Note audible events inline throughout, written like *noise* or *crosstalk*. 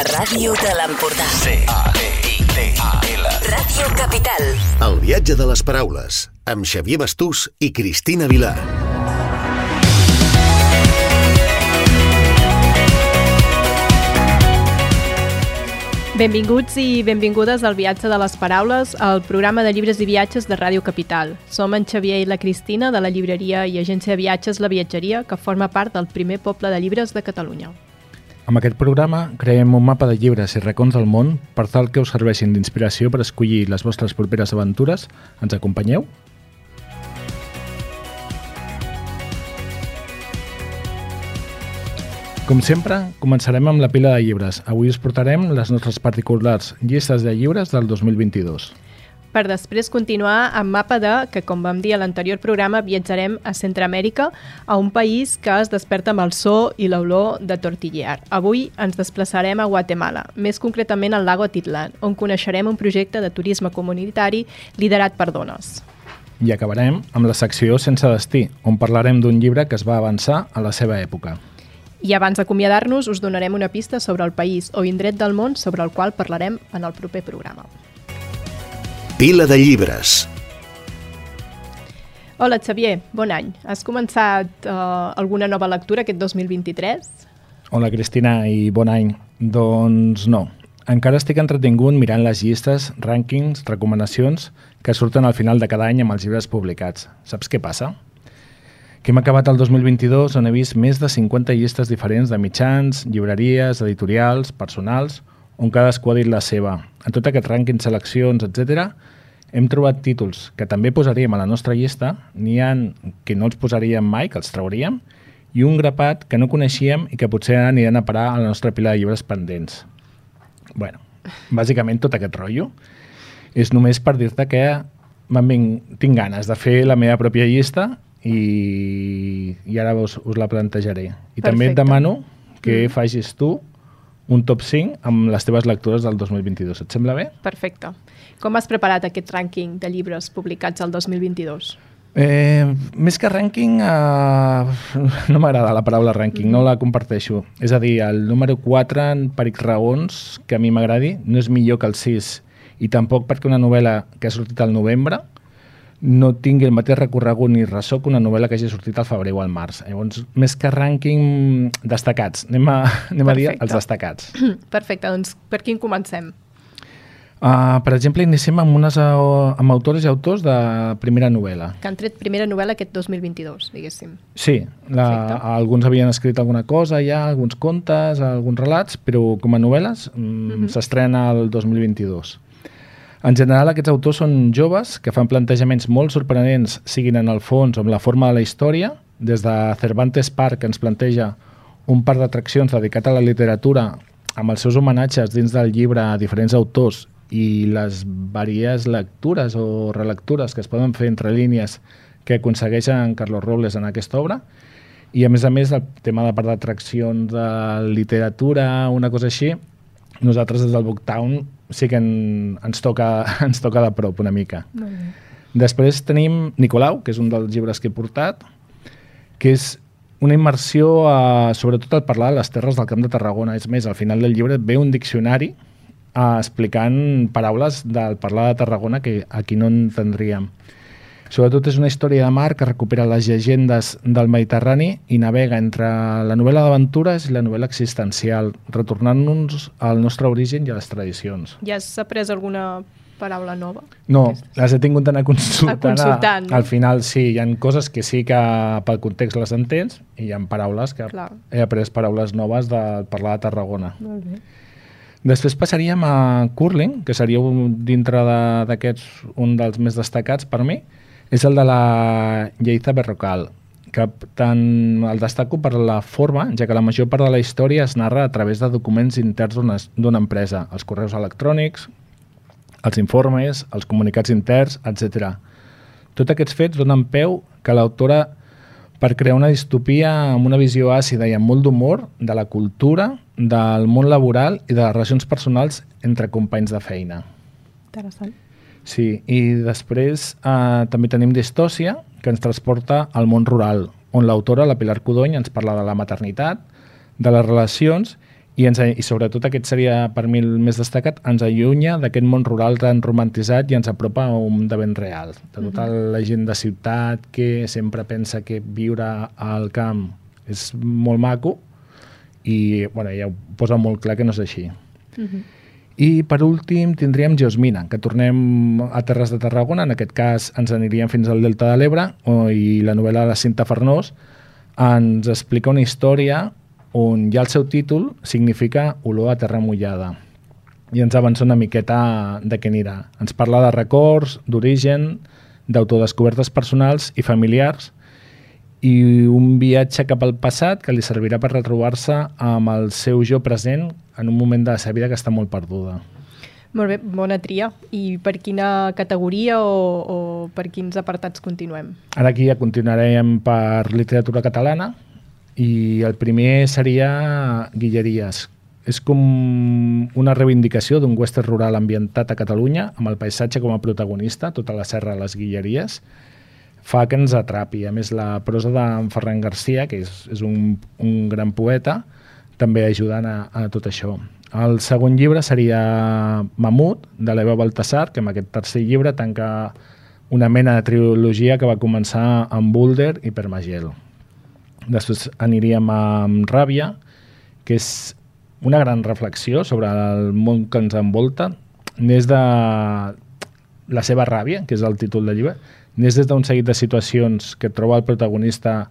La ràdio de l'Empordà. C-A-P-I-T-A-L. Ràdio Capital. El viatge de les paraules, amb Xavier Bastús i Cristina Vilar. Benvinguts i benvingudes al Viatge de les Paraules, el programa de llibres i viatges de Ràdio Capital. Som en Xavier i la Cristina de la llibreria i agència de viatges La Viatgeria, que forma part del primer poble de llibres de Catalunya. Amb aquest programa creem un mapa de llibres i racons del món per tal que us serveixin d'inspiració per escollir les vostres properes aventures. Ens acompanyeu? Com sempre, començarem amb la pila de llibres. Avui us portarem les nostres particulars llistes de llibres del 2022. Per després continuar amb mapa de, que com vam dir a l'anterior programa, viatjarem a Centroamèrica, a un país que es desperta amb el so i l'olor de tortiller. Avui ens desplaçarem a Guatemala, més concretament al lago Titlan, on coneixerem un projecte de turisme comunitari liderat per dones. I acabarem amb la secció Sense destí, on parlarem d'un llibre que es va avançar a la seva època. I abans d'acomiadar-nos us donarem una pista sobre el país o indret del món sobre el qual parlarem en el proper programa. Pila de llibres. Hola Xavier, bon any. Has començat uh, alguna nova lectura aquest 2023? Hola Cristina i bon any. Doncs no. Encara estic entretingut mirant les llistes, rànquings, recomanacions que surten al final de cada any amb els llibres publicats. Saps què passa? que hem acabat el 2022 on he vist més de 50 llistes diferents de mitjans, llibreries, editorials, personals, on cadascú ha dit la seva. En tot aquest rànquing, seleccions, etc, hem trobat títols que també posaríem a la nostra llista, n'hi ha que no els posaríem mai, que els trauríem, i un grapat que no coneixíem i que potser aniran a parar a la nostra pila de llibres pendents. bueno, bàsicament tot aquest rotllo és només per dir-te que tinc ganes de fer la meva pròpia llista i, i ara us, us la plantejaré. I Perfecte. també et demano que mm. facis tu un top 5 amb les teves lectures del 2022. Et sembla bé? Perfecte. Com has preparat aquest rànquing de llibres publicats al 2022? Eh, més que rànquing, eh, *laughs* no m'agrada la paraula rànquing, mm. no la comparteixo. És a dir, el número 4, per X raons que a mi m'agradi, no és millor que el 6 i tampoc perquè una novel·la que ha sortit al novembre no tingui el mateix recorregut ni ressò que una novel·la que hagi sortit al febrer o al març. Llavors, més que rànquing, destacats. Anem a, anem a dir els destacats. *clears throat* Perfecte, doncs per quin comencem? Uh, per exemple, iniciem amb, unes, uh, amb autores i autors de primera novel·la. Que han tret primera novel·la aquest 2022, diguéssim. Sí, la, alguns havien escrit alguna cosa ja, alguns contes, alguns relats, però com a novel·les mm, uh -huh. s'estrena el 2022. En general, aquests autors són joves que fan plantejaments molt sorprenents, siguin en el fons o en la forma de la història, des de Cervantes Park, que ens planteja un parc d'atraccions dedicat a la literatura amb els seus homenatges dins del llibre a diferents autors i les vàries lectures o relectures que es poden fer entre línies que aconsegueixen Carlos Robles en aquesta obra. I a més a més el tema de part d'atraccions de literatura, una cosa així, nosaltres des del Booktown sí que en, ens, toca, *laughs* ens toca de prop una mica. Després tenim Nicolau, que és un dels llibres que he portat, que és una immersió, a, sobretot al parlar de les terres del Camp de Tarragona. És més, al final del llibre ve un diccionari a, explicant paraules del parlar de Tarragona que aquí no entendríem. Sobretot és una història de mar que recupera les llegendes del Mediterrani i navega entre la novel·la d'aventures i la novel·la existencial, retornant-nos al nostre origen i a les tradicions. Ja has après alguna paraula nova? No, les he tingut d'anar consultant. A consultant no? Al final sí, hi ha coses que sí que pel context les entens i hi ha paraules que Clar. he après paraules noves de parlar de Tarragona. Molt bé. Després passaríem a Curling, que seria un, dintre d'aquests un dels més destacats per mi, és el de la Lleiza Berrocal, que tant el destaco per la forma, ja que la major part de la història es narra a través de documents interns d'una empresa, els correus electrònics, els informes, els comunicats interns, etc. Tots aquests fets donen peu que l'autora per crear una distopia amb una visió àcida i amb molt d'humor de la cultura, del món laboral i de les relacions personals entre companys de feina. Interessant. Sí, i després eh, també tenim Distòcia, que ens transporta al món rural, on l'autora, la Pilar Codony, ens parla de la maternitat, de les relacions i, ens, i sobretot aquest seria per mi el més destacat, ens allunya d'aquest món rural tan romantitzat i ens apropa a un de ben real. De tota la gent de ciutat que sempre pensa que viure al camp és molt maco i bueno, ja ho posa molt clar que no és així. Uh -huh. I per últim tindríem Geosmina, que tornem a Terres de Tarragona, en aquest cas ens aniríem fins al Delta de l'Ebre, i la novel·la de Cinta Farnós ens explica una història on ja el seu títol significa olor a terra mullada i ens avança una miqueta de què anirà. Ens parla de records, d'origen, d'autodescobertes personals i familiars i un viatge cap al passat que li servirà per retrobar-se amb el seu jo present en un moment de la seva vida que està molt perduda. Molt bé, bona tria. I per quina categoria o, o per quins apartats continuem? Ara aquí ja continuarem per literatura catalana, i el primer seria Guilleries. És com una reivindicació d'un western rural ambientat a Catalunya, amb el paisatge com a protagonista, tota la serra de les Guilleries, fa que ens atrapi. A més, la prosa d'en Ferran Garcia, que és, és un, un gran poeta, també ajudant a, a tot això. El segon llibre seria Mamut, de l'Eva Baltasar, que amb aquest tercer llibre tanca una mena de trilogia que va començar amb Boulder i Permagel. Després aniríem amb Ràbia, que és una gran reflexió sobre el món que ens envolta, n'és de la seva ràbia, que és el títol del llibre, n'és des d'un seguit de situacions que troba el protagonista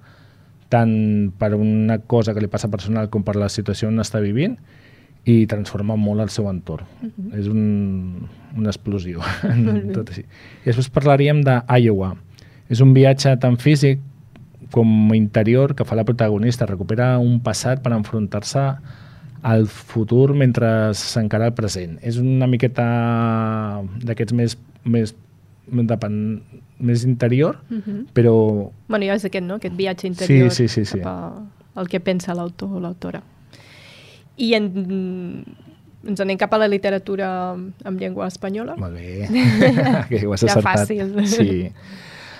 tant per una cosa que li passa personal com per la situació on està vivint i transforma molt el seu entorn. Uh -huh. És un, una explosió. *laughs* tot així. I després parlaríem d'Iowa. És un viatge tan físic com interior que fa la protagonista, recupera un passat per enfrontar-se al futur mentre s'encara el present. És una miqueta d'aquests més, més, depèn, més interior, uh -huh. però... Bueno, ja és aquest, no? Aquest viatge interior sí, sí, sí, sí. cap a el que pensa l'autor o l'autora. I en, ens anem cap a la literatura en llengua espanyola? Molt bé, *laughs* que ho has ja acertat. fàcil. Sí.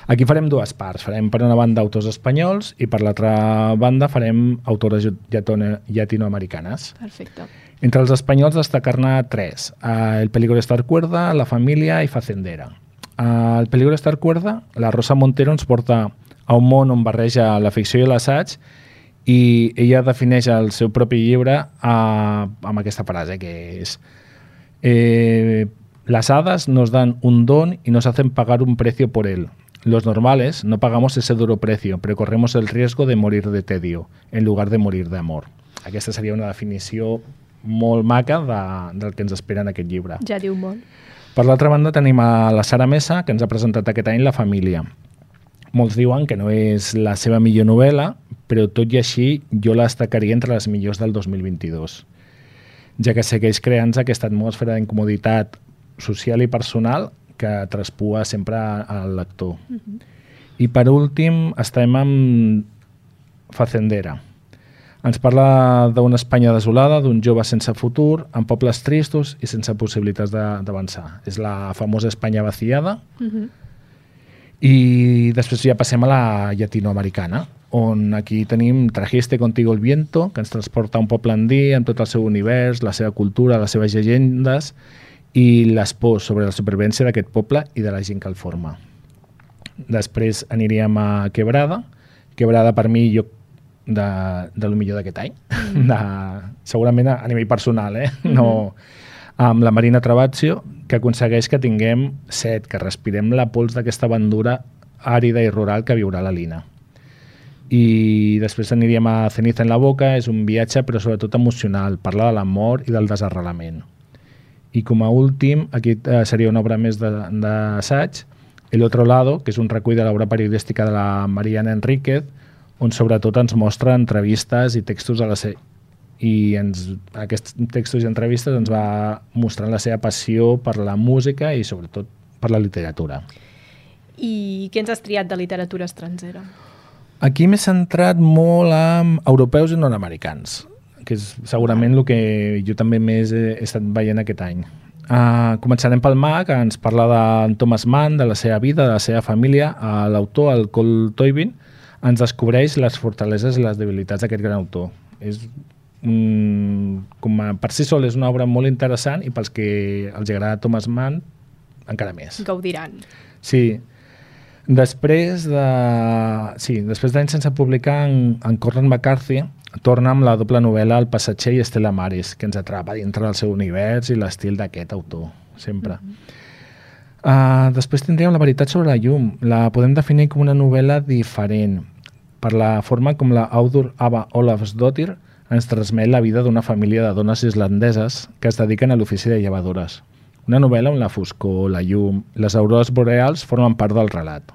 Aquí farem dues parts. Farem per una banda autors espanyols i per l'altra banda farem autores llatinoamericanes. Perfecte. Entre els espanyols destacar-ne tres. Uh, el peligro estar cuerda, La família i Facendera. El peligro estar cuerda, la Rosa Montero ens porta a un món on barreja la ficció i l'assaig i ella defineix el seu propi llibre uh, amb aquesta frase que és eh, las hadas nos dan un don y nos hacen pagar un precio por él. Los normales no pagamos ese duro precio, pero corremos el riesgo de morir de tedio, en lugar de morir d'amor. Aquesta seria una definició molt maca de, del que ens espera en aquest llibre. Ja diu molt. Per l'altra banda tenim a la Sara Mesa, que ens ha presentat aquest any La família. Molts diuen que no és la seva millor novel·la, però tot i així jo la destacaria entre les millors del 2022, ja que segueix creant-se aquesta atmosfera d'incomoditat social i personal que traspua sempre al lector. Uh -huh. I per últim estem amb Facendera. Ens parla d'una Espanya desolada, d'un jove sense futur, amb pobles tristos i sense possibilitats d'avançar. És la famosa Espanya vaciada. Uh -huh. I després ja passem a la llatinoamericana, on aquí tenim Trajiste contigo el viento, que ens transporta a un poble andí amb tot el seu univers, la seva cultura, les seves llegendes i les pors sobre la supervivència d'aquest poble i de la gent que el forma. Després aniríem a Quebrada. Quebrada per mi jo de, de lo millor d'aquest any. Mm. De, segurament a, a nivell personal, eh? Mm-hmm. No, amb la Marina Travazio, que aconsegueix que tinguem set, que respirem la pols d'aquesta bandura àrida i rural que viurà la Lina. I després aniríem a Ceniza en la boca, és un viatge però sobretot emocional, parla de l'amor i del desarrelament. I com a últim, aquí eh, seria una obra més d'assaig, El otro lado, que és un recull de l'obra periodística de la Mariana Enríquez, on sobretot ens mostra entrevistes i textos de la se i ens, aquests textos i entrevistes ens va mostrant la seva passió per la música i sobretot per la literatura. I què ens has triat de literatura estrangera? Aquí m'he centrat molt en europeus i nord-americans que és segurament el que jo també més he, he estat veient aquest any. Uh, començarem pel mà, que ens parla de Thomas Mann, de la seva vida, de la seva família. Uh, L'autor, el Cole Toybin, ens descobreix les fortaleses i les debilitats d'aquest gran autor. És mm, com a, per si sol és una obra molt interessant i pels que els agrada Thomas Mann encara més. Gaudiran. Sí. Després de... Sí, després d'anys sense publicar en, en Corran McCarthy, torna amb la doble novel·la El passatger i Estela Maris, que ens atrapa dintre del seu univers i l'estil d'aquest autor, sempre. Mm -hmm. uh, després tindríem La veritat sobre la llum. La podem definir com una novel·la diferent, per la forma com la Audur Ava Olafsdottir ens transmet la vida d'una família de dones islandeses que es dediquen a l'ofici de llevadores. Una novel·la on la foscor, la llum, les aurores boreals formen part del relat.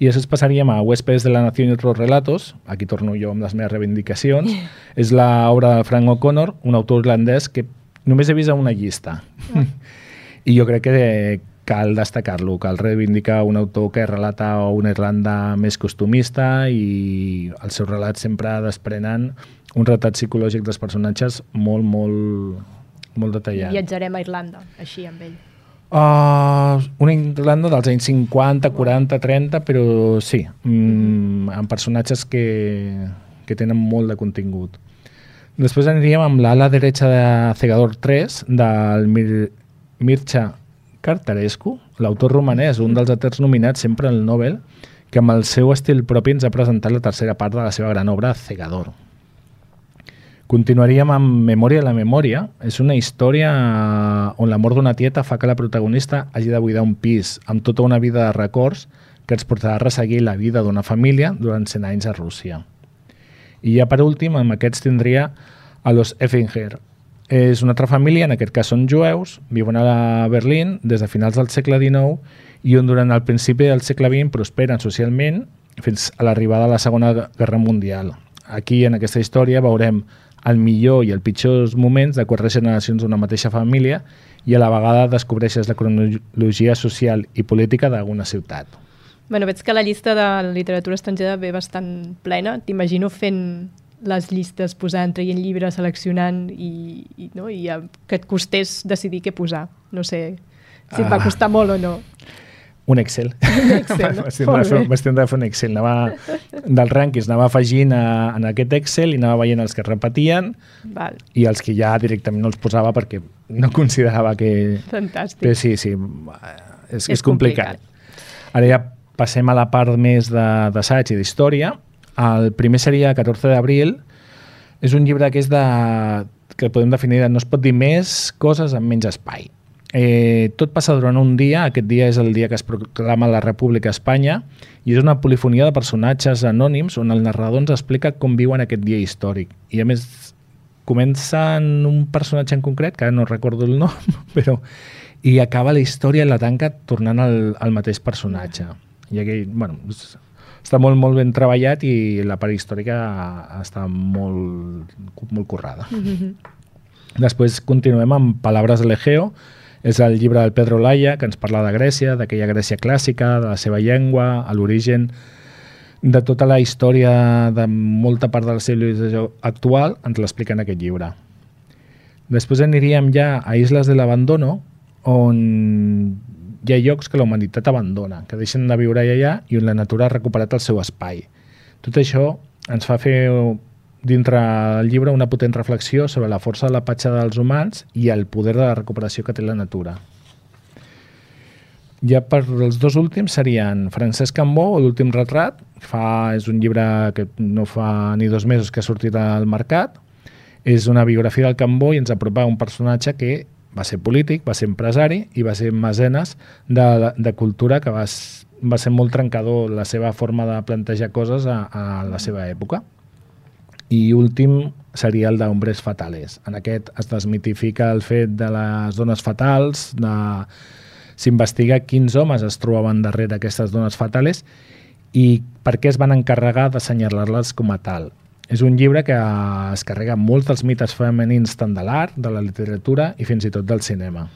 I després passaríem a Huéspedes de la Nació i otros relatos, aquí torno jo amb les meves reivindicacions, *laughs* és l'obra de Frank O'Connor, un autor irlandès que només he vist a una llista. *laughs* I jo crec que cal destacar-lo, cal reivindicar un autor que relata una Irlanda més costumista i els seus relats sempre desprenen un retat psicològic dels personatges molt, molt, molt detallat. Viatjarem a Irlanda, així amb ell. Uh, una Irlanda dels anys 50, 40, 30, però sí, mm, amb personatges que, que tenen molt de contingut. Després aniríem amb l'ala dreta de Cegador 3 del Mir Mircea Cartarescu, l'autor romanès, un dels aters nominats sempre al Nobel, que amb el seu estil propi ens ha presentat la tercera part de la seva gran obra Cegador. Continuaríem amb Memòria de la memòria. És una història on la mort d'una tieta fa que la protagonista hagi de buidar un pis amb tota una vida de records que ens portarà a resseguir la vida d'una família durant 100 anys a Rússia. I ja per últim, amb aquests tindria a los Effinger. És una altra família, en aquest cas són jueus, viuen a Berlín des de finals del segle XIX i on durant el principi del segle XX prosperen socialment fins a l'arribada de la Segona Guerra Mundial. Aquí, en aquesta història, veurem el millor i el pitjors moments de quatre generacions d'una mateixa família i a la vegada descobreixes la cronologia social i política d'alguna ciutat. Bueno, veig que la llista de literatura estrangera ve bastant plena. T'imagino fent les llistes, posant, traient llibres, seleccionant i, i, no? I que et costés decidir què posar. No sé si et va ah. costar molt o no. Un Excel. Un Excel, *laughs* no? Vaig tindre de fer un Excel. Anava, dels rànquings anava afegint a, en aquest Excel i anava veient els que repetien Val. i els que ja directament no els posava perquè no considerava que... Fantàstic. Però sí, sí, és, és, és complicat. complicat. Ara ja passem a la part més d'assaig i d'història. El primer seria 14 d'abril. És un llibre que és de que podem definir de no es pot dir més coses en menys espai Eh, tot passa durant un dia, aquest dia és el dia que es proclama la República a Espanya i és una polifonia de personatges anònims on el narrador ens explica com viuen aquest dia històric. I a més comença en un personatge en concret, que ara no recordo el nom, *laughs* però i acaba la història i la tanca tornant al, al mateix personatge. I aquí, bueno, està molt, molt ben treballat i la part històrica està molt, molt currada. Mm -hmm. Després continuem amb Palabras de l'Egeo, és el llibre del Pedro Laia, que ens parla de Grècia, d'aquella Grècia clàssica, de la seva llengua, a l'origen de tota la història de molta part de la civilització actual, ens l'explica en aquest llibre. Després aniríem ja a Isles de l'Abandono, on hi ha llocs que la humanitat abandona, que deixen de viure allà i on la natura ha recuperat el seu espai. Tot això ens fa fer dintre el llibre una potent reflexió sobre la força de la patxa dels humans i el poder de la recuperació que té la natura. Ja per els dos últims serien Francesc Cambó, l'últim retrat, fa, és un llibre que no fa ni dos mesos que ha sortit al mercat, és una biografia del Cambó i ens apropa un personatge que va ser polític, va ser empresari i va ser mecenes de, de cultura que va, va ser molt trencador la seva forma de plantejar coses a, a la seva època i últim seria el d'Hombres Fatales. En aquest es desmitifica el fet de les dones fatals, de... s'investiga quins homes es trobaven darrere aquestes dones fatales i per què es van encarregar d'assenyalar-les com a tal. És un llibre que es carrega molts dels mites femenins tant de l'art, de la literatura i fins i tot del cinema.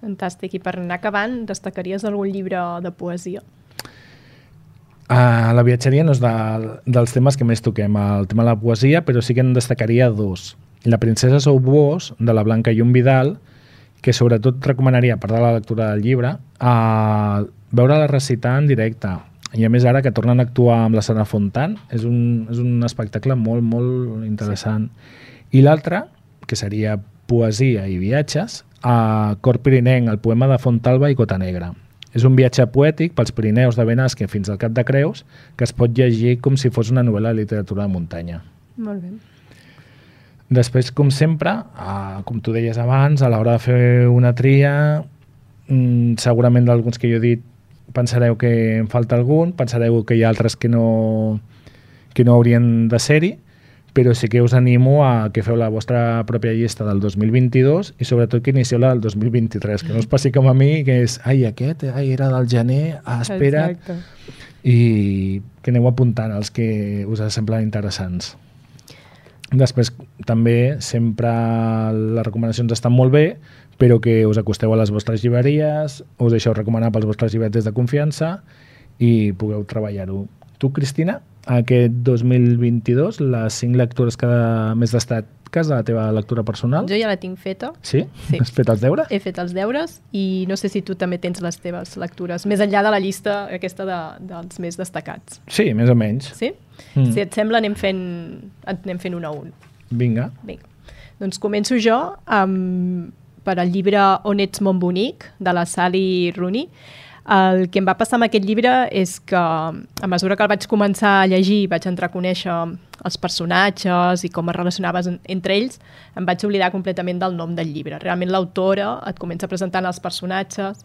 Fantàstic. I per anar acabant, destacaries algun llibre de poesia? Uh, la viatgeria no és de, dels temes que més toquem, el tema de la poesia, però sí que en destacaria dos. La princesa sou vos, de la Blanca un Vidal, que sobretot recomanaria, a part de la lectura del llibre, uh, veure-la recitar en directe. I a més ara que tornen a actuar amb la Sara Fontan, és un, és un espectacle molt, molt interessant. Sí. I l'altre, que seria poesia i viatges, a Cor Pirinenc, el poema de Fontalba i Cota Negra. És un viatge poètic pels Pirineus de Benasque fins al Cap de Creus que es pot llegir com si fos una novel·la de literatura de muntanya. Molt bé. Després, com sempre, com tu deies abans, a l'hora de fer una tria, mm, segurament d'alguns que jo he dit pensareu que en falta algun, pensareu que hi ha altres que no, que no haurien de ser-hi, però sí que us animo a que feu la vostra pròpia llista del 2022 i sobretot que inicieu la del 2023, que no us passi com a mi, que és, ai, aquest ai, era del gener, ah, espera't, Exacte. i que aneu apuntant els que us semblen interessants. Després, també, sempre les recomanacions estan molt bé, però que us acosteu a les vostres llibreries, us deixeu recomanar pels vostres llibretes de confiança i pugueu treballar-ho. Tu, Cristina, aquest 2022, les cinc lectures que més destaques de la teva lectura personal? Jo ja la tinc feta. Sí? Sí. Has fet els deures? He fet els deures i no sé si tu també tens les teves lectures, més enllà de la llista aquesta de, dels més destacats. Sí, més o menys. Sí? Mm. Si et sembla, anem fent, anem fent un a un. Vinga. Vinga. Doncs començo jo amb, per al llibre On ets mon bonic, de la Sally Rooney. El que em va passar amb aquest llibre és que a mesura que el vaig començar a llegir vaig entrar a conèixer els personatges i com es relacionaves en, entre ells, em vaig oblidar completament del nom del llibre. Realment l'autora et comença presentant els personatges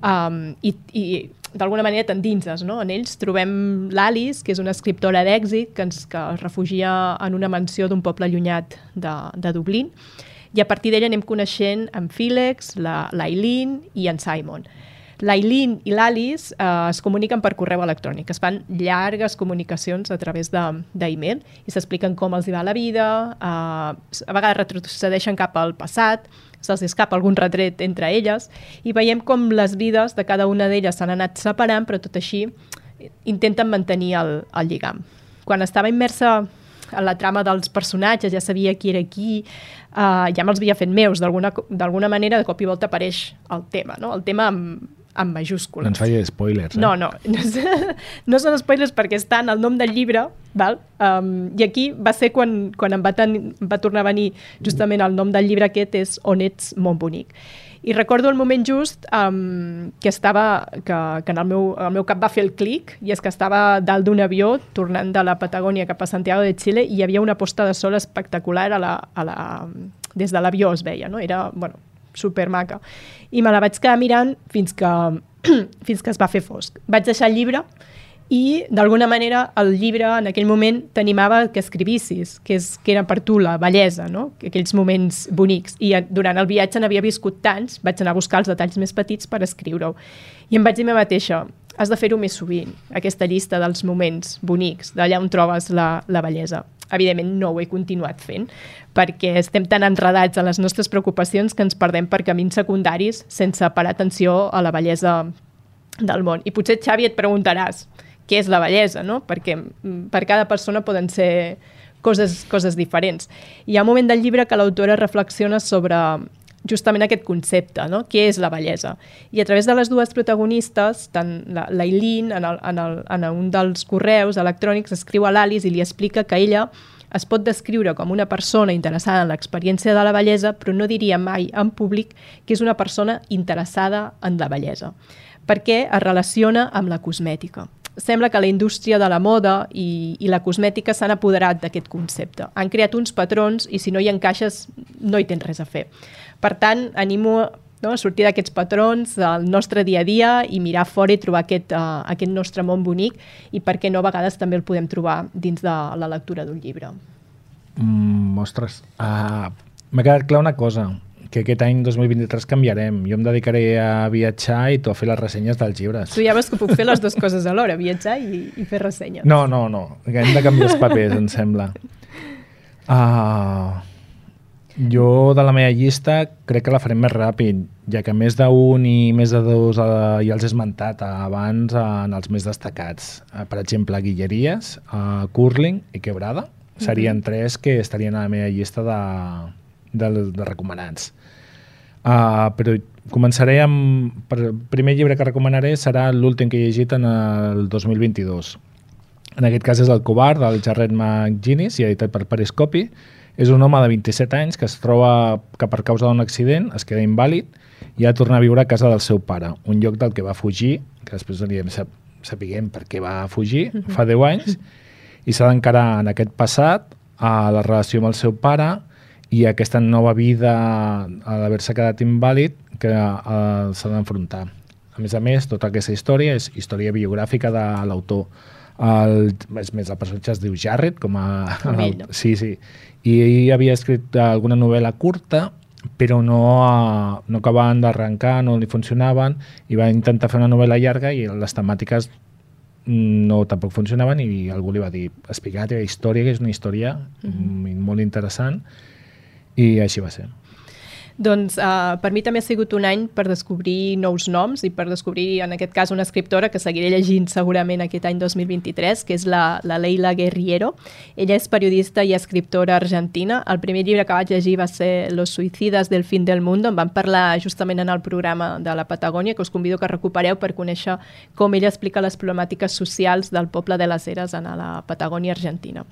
um, i, i d'alguna manera t'endinses no? en ells. Trobem l'Alice, que és una escriptora d'èxit que, ens, que es refugia en una mansió d'un poble allunyat de, de Dublín i a partir d'ella anem coneixent en Fílex, l'Aileen i en Simon l'Aileen i l'Alice eh, es comuniquen per correu electrònic, es fan llargues comunicacions a través d'e-mail i s'expliquen com els hi va la vida, eh, a vegades retrocedeixen cap al passat, se'ls escapa algun retret entre elles i veiem com les vides de cada una d'elles s'han anat separant, però tot així intenten mantenir el, el lligam. Quan estava immersa la trama dels personatges, ja sabia qui era qui, uh, ja me'ls havia fet meus, d'alguna manera de cop i volta apareix el tema, no? el tema amb, amb majúscules. No ens faci spoilers, eh? No, no, *laughs* no són spoilers perquè està en el nom del llibre, val? Um, i aquí va ser quan, quan em va, ten, em va tornar a venir justament el nom del llibre aquest és On ets, mon bonic. I recordo el moment just um, que estava, que, que en el meu, el meu cap va fer el clic, i és que estava dalt d'un avió tornant de la Patagònia cap a Santiago de Xile i hi havia una posta de sol espectacular a la, a la, des de l'avió es veia, no? Era, bueno, super maca. I me la vaig quedar mirant fins que, *clears throat* fins que es va fer fosc. Vaig deixar el llibre i d'alguna manera el llibre en aquell moment t'animava que escrivissis, que, és, que era per tu la bellesa, no? aquells moments bonics. I durant el viatge n'havia viscut tants, vaig anar a buscar els detalls més petits per escriure-ho. I em vaig dir a mi mateixa, has de fer-ho més sovint, aquesta llista dels moments bonics, d'allà on trobes la, la bellesa. Evidentment no ho he continuat fent, perquè estem tan enredats en les nostres preocupacions que ens perdem per camins secundaris sense parar atenció a la bellesa del món. I potser, Xavi, et preguntaràs, què és la bellesa, no? Perquè mm, per cada persona poden ser coses, coses diferents. Hi ha un moment del llibre que l'autora reflexiona sobre justament aquest concepte, no? què és la bellesa. I a través de les dues protagonistes, tant l'Aileen, en, el, en, el, en un dels correus electrònics, escriu a l'Alice i li explica que ella es pot descriure com una persona interessada en l'experiència de la bellesa, però no diria mai en públic que és una persona interessada en la bellesa, perquè es relaciona amb la cosmètica sembla que la indústria de la moda i, i la cosmètica s'han apoderat d'aquest concepte. Han creat uns patrons i si no hi encaixes no hi tens res a fer. Per tant, animo no, a sortir d'aquests patrons del nostre dia a dia i mirar fora i trobar aquest, uh, aquest nostre món bonic i per què no a vegades també el podem trobar dins de la lectura d'un llibre. Mm, ostres, uh, m'ha quedat clar una cosa que aquest any 2023 canviarem. Jo em dedicaré a viatjar i tu a fer les ressenyes dels llibres. Tu ja veus que puc fer les dues coses alhora, viatjar i, i fer ressenyes. No, no, no. Hem de canviar els papers, em sembla. Uh, jo de la meva llista crec que la farem més ràpid, ja que més d'un i més de dos uh, ja els he esmentat abans uh, en els més destacats. Uh, per exemple, Guilleries, uh, Curling i Quebrada. Serien mm -hmm. tres que estarien a la meva llista de, de, de recomanats. Uh, però començaré amb... El primer llibre que recomanaré serà l'últim que he llegit en el 2022. En aquest cas és El covard, del Jared McGinnis, i editat per Periscopi. És un home de 27 anys que es troba que per causa d'un accident es queda invàlid i ha de tornar a viure a casa del seu pare, un lloc del que va fugir, que després anirem sap, sapiguem per què va fugir, -huh. fa 10 anys, i s'ha d'encarar en aquest passat a la relació amb el seu pare i aquesta nova vida a d'haver-se quedat invàlid que uh, s'ha d'enfrontar. A més a més, tota aquesta història és història biogràfica de l'autor. El, és més, el personatge es diu Jarrett, com a... No? Sí, sí. I ell havia escrit alguna novel·la curta però no, no acabaven d'arrencar, no li funcionaven, i va intentar fer una novel·la llarga i les temàtiques no tampoc funcionaven i algú li va dir explica la teva història, que és una història mm -hmm. molt interessant i així va ser. Doncs uh, per mi també ha sigut un any per descobrir nous noms i per descobrir, en aquest cas, una escriptora que seguiré llegint segurament aquest any 2023, que és la, la Leila Guerriero. Ella és periodista i escriptora argentina. El primer llibre que vaig llegir va ser Los suicidas del fin del mundo. En van parlar justament en el programa de la Patagònia, que us convido que recupereu per conèixer com ella explica les problemàtiques socials del poble de les Eres en la Patagònia argentina.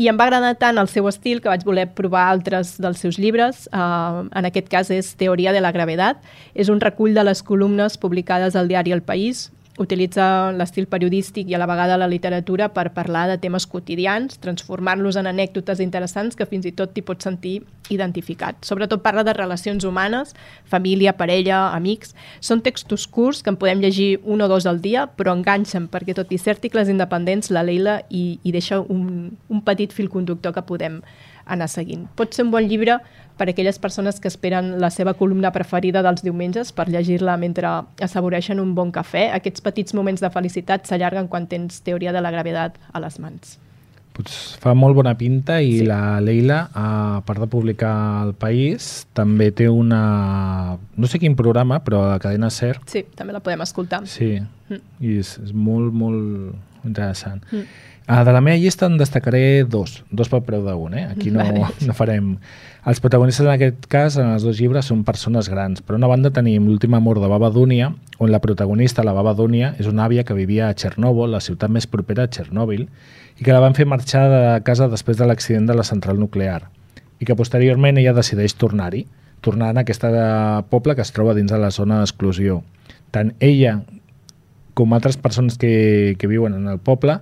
I em va agradar tant el seu estil que vaig voler provar altres dels seus llibres. Uh, en aquest cas és Teoria de la gravedat. És un recull de les columnes publicades al diari El País, utilitza l'estil periodístic i a la vegada la literatura per parlar de temes quotidians, transformar-los en anècdotes interessants que fins i tot t'hi pots sentir identificat. Sobretot parla de relacions humanes, família, parella, amics. Són textos curts que en podem llegir un o dos al dia, però enganxen perquè tot i ser articles independents, la Leila hi, hi deixa un, un petit fil conductor que podem anar seguint. Pot ser un bon llibre per a aquelles persones que esperen la seva columna preferida dels diumenges per llegir-la mentre assaboreixen un bon cafè. Aquests petits moments de felicitat s'allarguen quan tens teoria de la gravetat a les mans. Pues fa molt bona pinta i sí. la Leila, a part de publicar al País, també té una... no sé quin programa, però a la cadena SER. Sí, també la podem escoltar. Sí, mm. i és, és molt, molt interessant. Mm. Uh, de la meva llista en destacaré dos, dos pel preu d'un, eh? Aquí no, vale. no farem... Els protagonistes en aquest cas, en els dos llibres, són persones grans. Per una banda tenim l'últim amor de Baba Dúnia, on la protagonista, la Baba Dúnia, és una àvia que vivia a Txernòbil, la ciutat més propera a Txernòbil, i que la van fer marxar de casa després de l'accident de la central nuclear, i que posteriorment ella decideix tornar-hi, tornar a aquesta poble que es troba dins de la zona d'exclusió. Tant ella com altres persones que, que viuen en el poble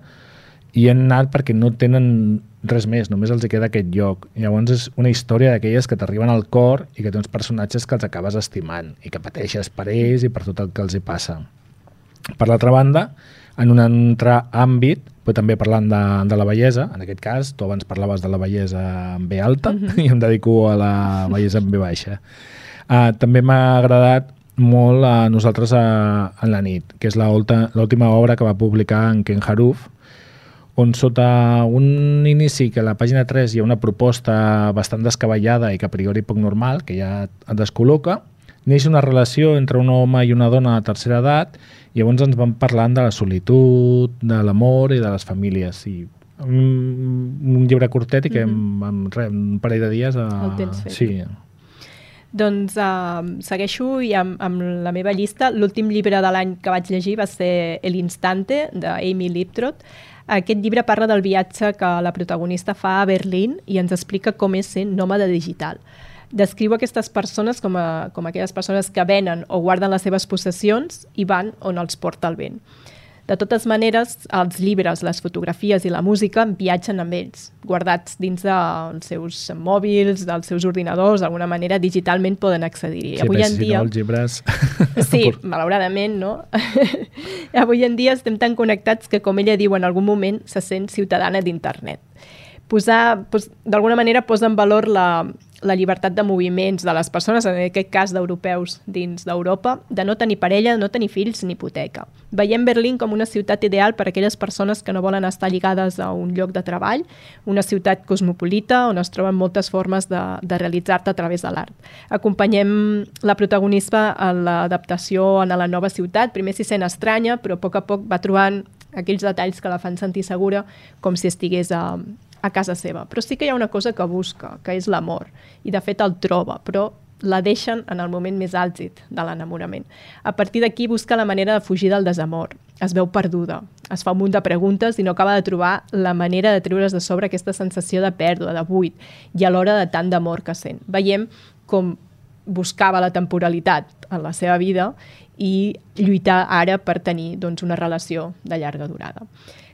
i han anat perquè no tenen res més, només els hi queda aquest lloc. I llavors és una història d'aquelles que t'arriben al cor i que té uns personatges que els acabes estimant i que pateixes per ells i per tot el que els hi passa. Per l'altra banda, en un altre àmbit, però també parlant de, de la bellesa, en aquest cas, tu abans parlaves de la bellesa en B alta mm -hmm. *laughs* i em dedico a la bellesa en B baixa. Uh, també m'ha agradat molt a nosaltres a, en la nit, que és l'última obra que va publicar en Ken Haruf, on sota un inici que a la pàgina 3 hi ha una proposta bastant descabellada i que a priori poc normal, que ja et descol·loca, neix una relació entre un home i una dona de tercera edat i llavors ens van parlant de la solitud, de l'amor i de les famílies. I un, un llibre curtet i que mm -hmm. en, en, en un parell de dies... A... El tens fet. Sí. Doncs uh, segueixo i amb, amb la meva llista. L'últim llibre de l'any que vaig llegir va ser El Instante, d'Amy Liptrot. Aquest llibre parla del viatge que la protagonista fa a Berlín i ens explica com és ser nòmada digital. Descriu aquestes persones com, a, com aquelles persones que venen o guarden les seves possessions i van on els porta el vent. De totes maneres, els llibres, les fotografies i la música viatgen amb ells, guardats dins dels seus mòbils, dels seus ordinadors, d'alguna manera digitalment poden accedir-hi. Sí, Avui en dia... Si no, els llibres... *laughs* *laughs* Sí, malauradament, no? *laughs* Avui en dia estem tan connectats que, com ella diu en algun moment, se sent ciutadana d'internet. Posar, pues, d'alguna manera posa en valor la, la llibertat de moviments de les persones, en aquest cas d'europeus dins d'Europa, de no tenir parella, no tenir fills ni hipoteca. Veiem Berlín com una ciutat ideal per a aquelles persones que no volen estar lligades a un lloc de treball, una ciutat cosmopolita on es troben moltes formes de, de realitzar-te a través de l'art. Acompanyem la protagonista a l'adaptació a la nova ciutat, primer s'hi sent estranya, però a poc a poc va trobant aquells detalls que la fan sentir segura com si estigués a, a casa seva. Però sí que hi ha una cosa que busca, que és l'amor. I de fet el troba, però la deixen en el moment més àlgid de l'enamorament. A partir d'aquí busca la manera de fugir del desamor. Es veu perduda, es fa un munt de preguntes i no acaba de trobar la manera de treure's de sobre aquesta sensació de pèrdua, de buit, i alhora de tant d'amor que sent. Veiem com buscava la temporalitat en la seva vida i lluitar ara per tenir doncs, una relació de llarga durada.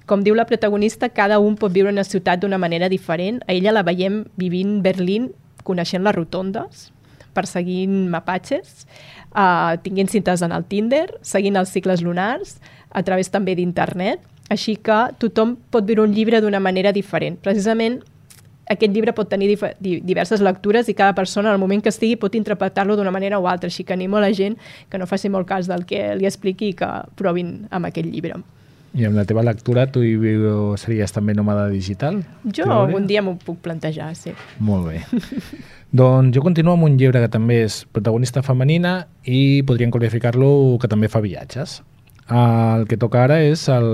Com diu la protagonista, cada un pot viure una ciutat d'una manera diferent. A ella la veiem vivint Berlín, coneixent les rotondes, perseguint mapatges, uh, tinguent cintes en el Tinder, seguint els cicles lunars, a través també d'internet, així que tothom pot viure un llibre d'una manera diferent. Precisament aquest llibre pot tenir diverses lectures i cada persona, al moment que estigui, pot interpretar-lo d'una manera o altra. Així que animo a la gent que no faci molt cas del que li expliqui i que provin amb aquest llibre. I amb la teva lectura tu hi series també nòmada digital? Jo algun dia m'ho puc plantejar, sí. Molt bé. *laughs* doncs jo continuo amb un llibre que també és protagonista femenina i podríem qualificar-lo que també fa viatges. El que toca ara és el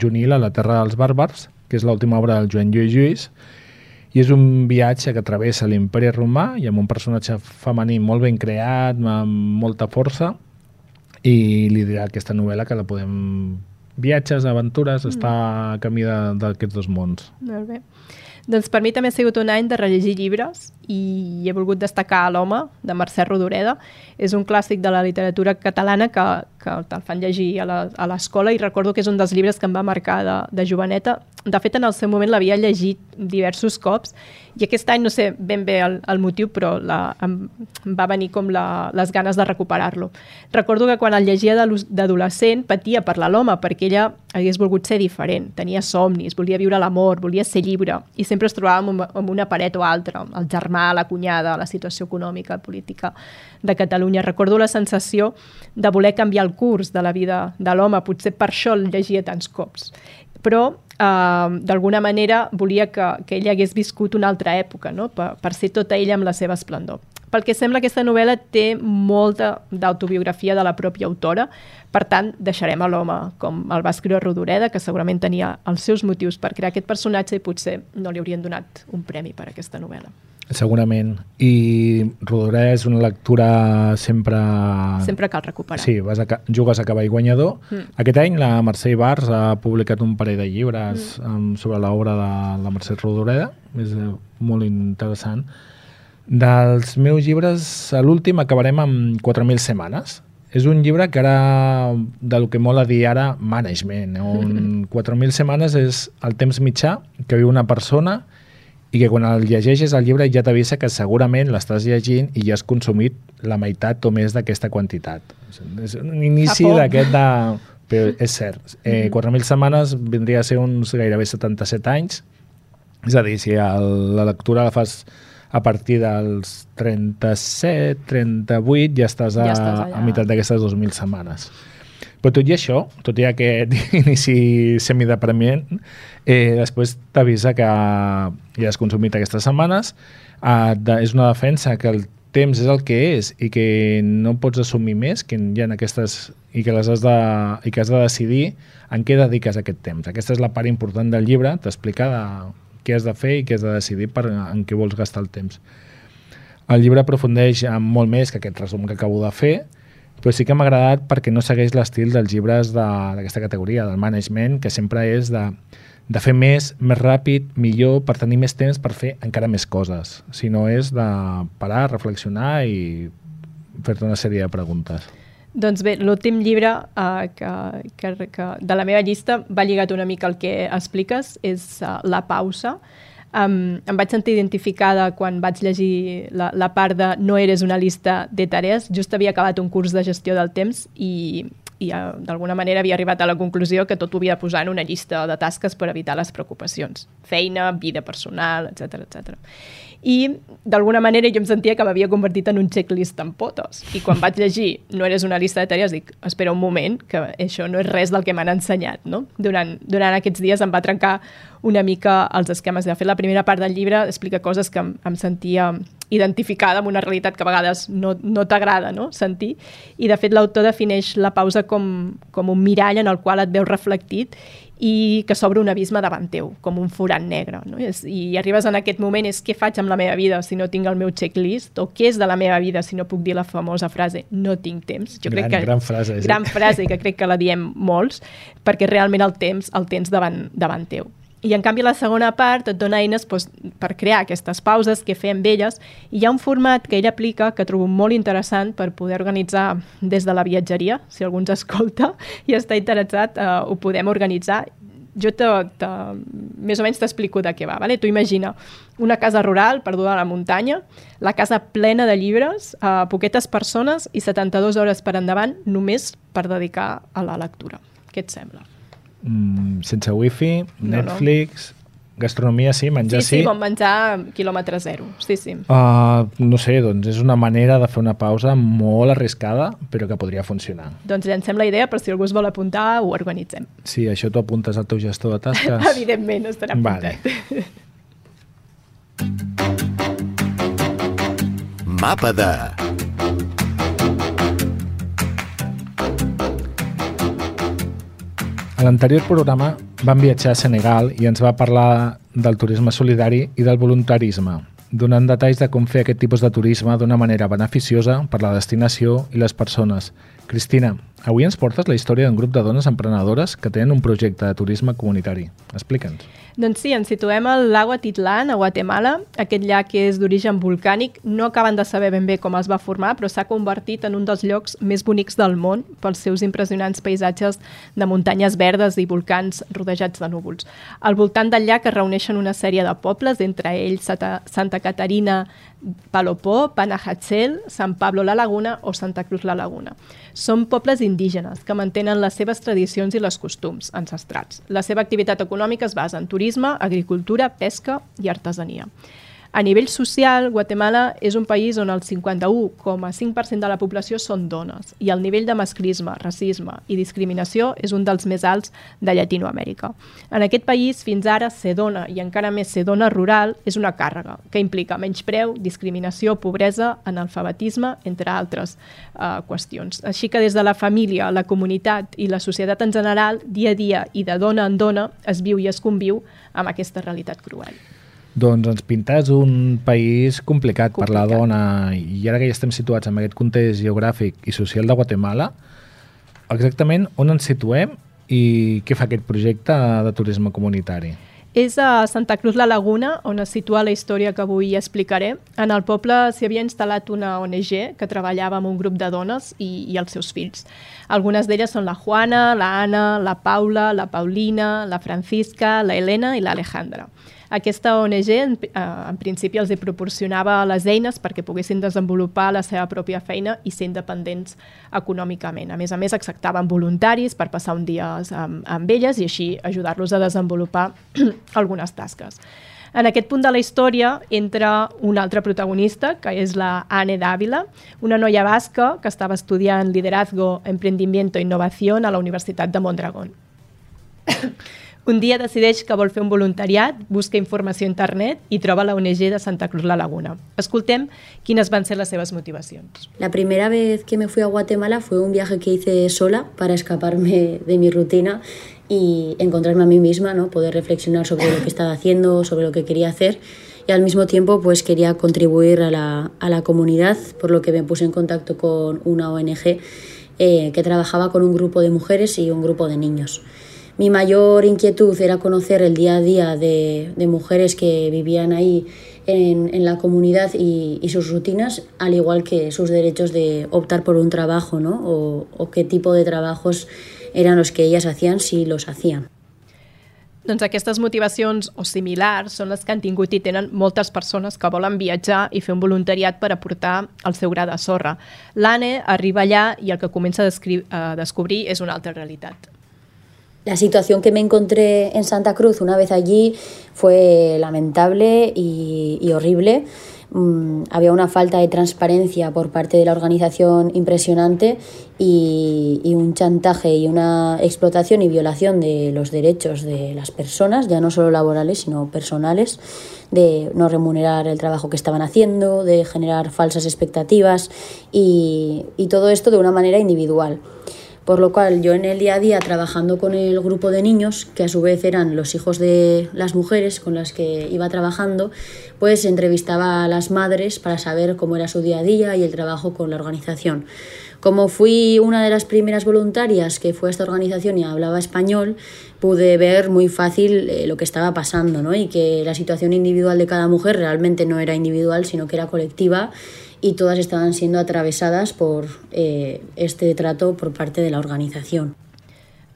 Junil a la Terra dels Bàrbars, que és l'última obra del Joan Lluís Lluís, i és un viatge que travessa l'imperi romà i amb un personatge femení molt ben creat, amb molta força, i li dirà aquesta novel·la que la podem viatges, aventures, mm. està a camí d'aquests dos mons. Molt bé. Doncs per mi també ha sigut un any de rellegir llibres i he volgut destacar l'home, de Mercè Rodoreda. És un clàssic de la literatura catalana que, que te'l fan llegir a l'escola i recordo que és un dels llibres que em va marcar de, de joveneta. De fet, en el seu moment l'havia llegit diversos cops i aquest any no sé ben bé el, el motiu, però la, em, em va venir com la, les ganes de recuperar-lo. Recordo que quan el llegia d'adolescent patia per la Loma perquè ella hagués volgut ser diferent, tenia somnis, volia viure l'amor, volia ser lliure i sempre es trobava amb, amb una paret o altra, el germà, la cunyada, la situació econòmica, política de Catalunya. Recordo la sensació de voler canviar el curs de la vida de l'home, potser per això el llegia tants cops. Però Uh, d'alguna manera volia que, que ella hagués viscut una altra època, no? per, per ser tota ella amb la seva esplendor. Pel que sembla, aquesta novel·la té molta d'autobiografia de la pròpia autora, per tant, deixarem a l'home com el va escriure Rodoreda, que segurament tenia els seus motius per crear aquest personatge i potser no li haurien donat un premi per aquesta novel·la. Segurament. I Rodoreda és una lectura sempre... Sempre cal recuperar. Sí, vas a, jugues a cavall guanyador. Mm. Aquest any la Mercè Ibarz ha publicat un parell de llibres mm. um, sobre l'obra de la Mercè Rodoreda. És uh, molt interessant. Dels meus llibres, a l'últim acabarem amb 4.000 setmanes. És un llibre que ara, del que molt a dir ara, management, *laughs* on 4.000 setmanes és el temps mitjà que viu una persona i que quan el llegeixes el llibre ja t'avisa que segurament l'estàs llegint i ja has consumit la meitat o més d'aquesta quantitat. És un inici d'aquest de... *laughs* Però és cert, eh, 4.000 mm-hmm. setmanes vindria a ser uns gairebé 77 anys, és a dir, si el, la lectura la fas a partir dels 37, 38, ja estàs a, ja estàs a meitat d'aquestes 2.000 setmanes. Però tot i això, tot i aquest *laughs* inici semideprimient, eh, després t'avisa que ja has consumit aquestes setmanes, eh, és una defensa que el temps és el que és i que no pots assumir més que hi ha aquestes i que les has de, i que has de decidir en què dediques aquest temps. Aquesta és la part important del llibre, t'explica de què has de fer i què has de decidir per en què vols gastar el temps. El llibre aprofundeix en molt més que aquest resum que acabo de fer, però sí que m'ha agradat perquè no segueix l'estil dels llibres d'aquesta de, categoria, del management, que sempre és de, de fer més, més ràpid, millor, per tenir més temps per fer encara més coses. Si no és de parar, reflexionar i fer-te una sèrie de preguntes. Doncs bé, l'últim llibre uh, que, que, que de la meva llista va lligat una mica al que expliques, és uh, La pausa, Um, em vaig sentir identificada quan vaig llegir la, la part de no eres una lista de tarees. Just havia acabat un curs de gestió del temps i, i uh, d'alguna manera havia arribat a la conclusió que tot ho havia de posar en una llista de tasques per evitar les preocupacions. Feina, vida personal, etc etc. I d'alguna manera jo em sentia que m'havia convertit en un checklist amb potes. I quan vaig llegir no eres una lista de tarees, dic, espera un moment, que això no és res del que m'han ensenyat. No? Durant, durant aquests dies em va trencar una mica els esquemes. De fet, la primera part del llibre explica coses que em, em sentia identificada amb una realitat que a vegades no, no t'agrada no? sentir. I, de fet, l'autor defineix la pausa com, com un mirall en el qual et veus reflectit i que s'obre un abisme davant teu, com un forat negre. No? I, I arribes en aquest moment, és què faig amb la meva vida si no tinc el meu checklist? O què és de la meva vida si no puc dir la famosa frase no tinc temps? Jo gran, crec que, gran frase. Gran sí. frase, que crec que la diem molts, perquè realment el temps el tens davant, davant teu. I en canvi la segona part et dona eines doncs, per crear aquestes pauses que fem elles i hi ha un format que ell aplica que trobo molt interessant per poder organitzar des de la viatgeria, si algú ens escolta i està interessat, eh, ho podem organitzar. Jo te, te, més o menys t'explico de què va. Vale? Tu imagina una casa rural perduda a la muntanya, la casa plena de llibres, eh, poquetes persones i 72 hores per endavant només per dedicar a la lectura. Què et sembla? Mm, sense wifi, no, Netflix, no. gastronomia sí, menjar sí. Sí, sí, bon menjar quilòmetre zero, sí, sí. Uh, no sé, doncs és una manera de fer una pausa molt arriscada, però que podria funcionar. Doncs llancem la idea, per si algú es vol apuntar, ho organitzem. Sí, això t'ho apuntes al teu gestor de tasques? *laughs* Evidentment, estarà apuntat. Vale. Mapa de A l'anterior programa vam viatjar a Senegal i ens va parlar del turisme solidari i del voluntarisme, donant detalls de com fer aquest tipus de turisme d'una manera beneficiosa per la destinació i les persones. Cristina, avui ens portes la història d'un grup de dones emprenedores que tenen un projecte de turisme comunitari. Explica'ns. Doncs sí, ens situem al lago Atitlán, a Guatemala. Aquest llac és d'origen volcànic. No acaben de saber ben bé com es va formar, però s'ha convertit en un dels llocs més bonics del món pels seus impressionants paisatges de muntanyes verdes i volcans rodejats de núvols. Al voltant del llac es reuneixen una sèrie de pobles, entre ells Santa Caterina Palopó, Panajachel, San Pablo la Laguna o Santa Cruz la Laguna. Són pobles indígenes que mantenen les seves tradicions i les costums ancestrals. La seva activitat econòmica es basa en turisme, agricultura, pesca i artesania. A nivell social, Guatemala és un país on el 51,5% de la població són dones i el nivell de masclisme, racisme i discriminació és un dels més alts de Llatinoamèrica. En aquest país, fins ara, ser dona i encara més ser dona rural és una càrrega que implica menys preu, discriminació, pobresa, analfabetisme, entre altres uh, qüestions. Així que des de la família, la comunitat i la societat en general, dia a dia i de dona en dona, es viu i es conviu amb aquesta realitat cruel. Doncs ens pintes un país complicat, complicat per la dona i ara que ja estem situats en aquest context geogràfic i social de Guatemala, exactament on ens situem i què fa aquest projecte de turisme comunitari? És a Santa Cruz la Laguna, on es situa la història que avui explicaré. En el poble s'hi havia instal·lat una ONG que treballava amb un grup de dones i, i els seus fills. Algunes d'elles són la Juana, la Anna, la Paula, la Paulina, la Francisca, la Helena i l'Alejandra. Aquesta ONG en, eh, en principi els hi proporcionava les eines perquè poguessin desenvolupar la seva pròpia feina i ser independents econòmicament. A més a més, acceptaven voluntaris per passar un dia amb, amb elles i així ajudar-los a desenvolupar *clears throat* algunes tasques. En aquest punt de la història entra un altre protagonista, que és la Anne Dávila, una noia basca que estava estudiant liderazgo, emprendimiento i innovació a la Universitat de Mondragón. *coughs* Un dia decideix que vol fer un voluntariat, busca informació a internet i troba la ONG de Santa Cruz la Laguna. Escoltem quines van ser las seves motivacions. La primera vez que me fui a Guatemala fue un viaje que hice sola para escaparme de mi rutina y encontrarme a mí misma, ¿no? poder reflexionar sobre lo que estaba haciendo, sobre lo que quería hacer y al mismo tiempo pues quería contribuir a la, a la comunidad, por lo que me puse en contacto con una ONG eh, que trabajaba con un grupo de mujeres y un grupo de niños. Mi mayor inquietud era conocer el día a día de, de mujeres que vivían ahí en, en la comunidad y, y, sus rutinas, al igual que sus derechos de optar por un trabajo, ¿no? O, o qué tipo de trabajos eran los que ellas hacían, si los hacían. Doncs aquestes motivacions o similars són les que han tingut i tenen moltes persones que volen viatjar i fer un voluntariat per aportar el seu gra de sorra. L'Anne arriba allà i el que comença a, a descobrir és una altra realitat. La situación que me encontré en Santa Cruz una vez allí fue lamentable y, horrible. mm, había una falta de transparencia por parte de la organización impresionante y, un chantaje y una explotación y violación de los derechos de las personas, ya no solo laborales, sino personales, de no remunerar el trabajo que estaban haciendo, de generar falsas expectativas y todo esto de una manera individual. Por lo cual yo en el día a día trabajando con el grupo de niños, que a su vez eran los hijos de las mujeres con las que iba trabajando, pues entrevistaba a las madres para saber cómo era su día a día y el trabajo con la organización. Como fui una de las primeras voluntarias que fue a esta organización y hablaba español, pude ver muy fácil eh, lo que estaba pasando ¿no? y que la situación individual de cada mujer realmente no era individual, sino que era colectiva y todas estaven siendo atravesadas por eh, este trato por parte de la organización.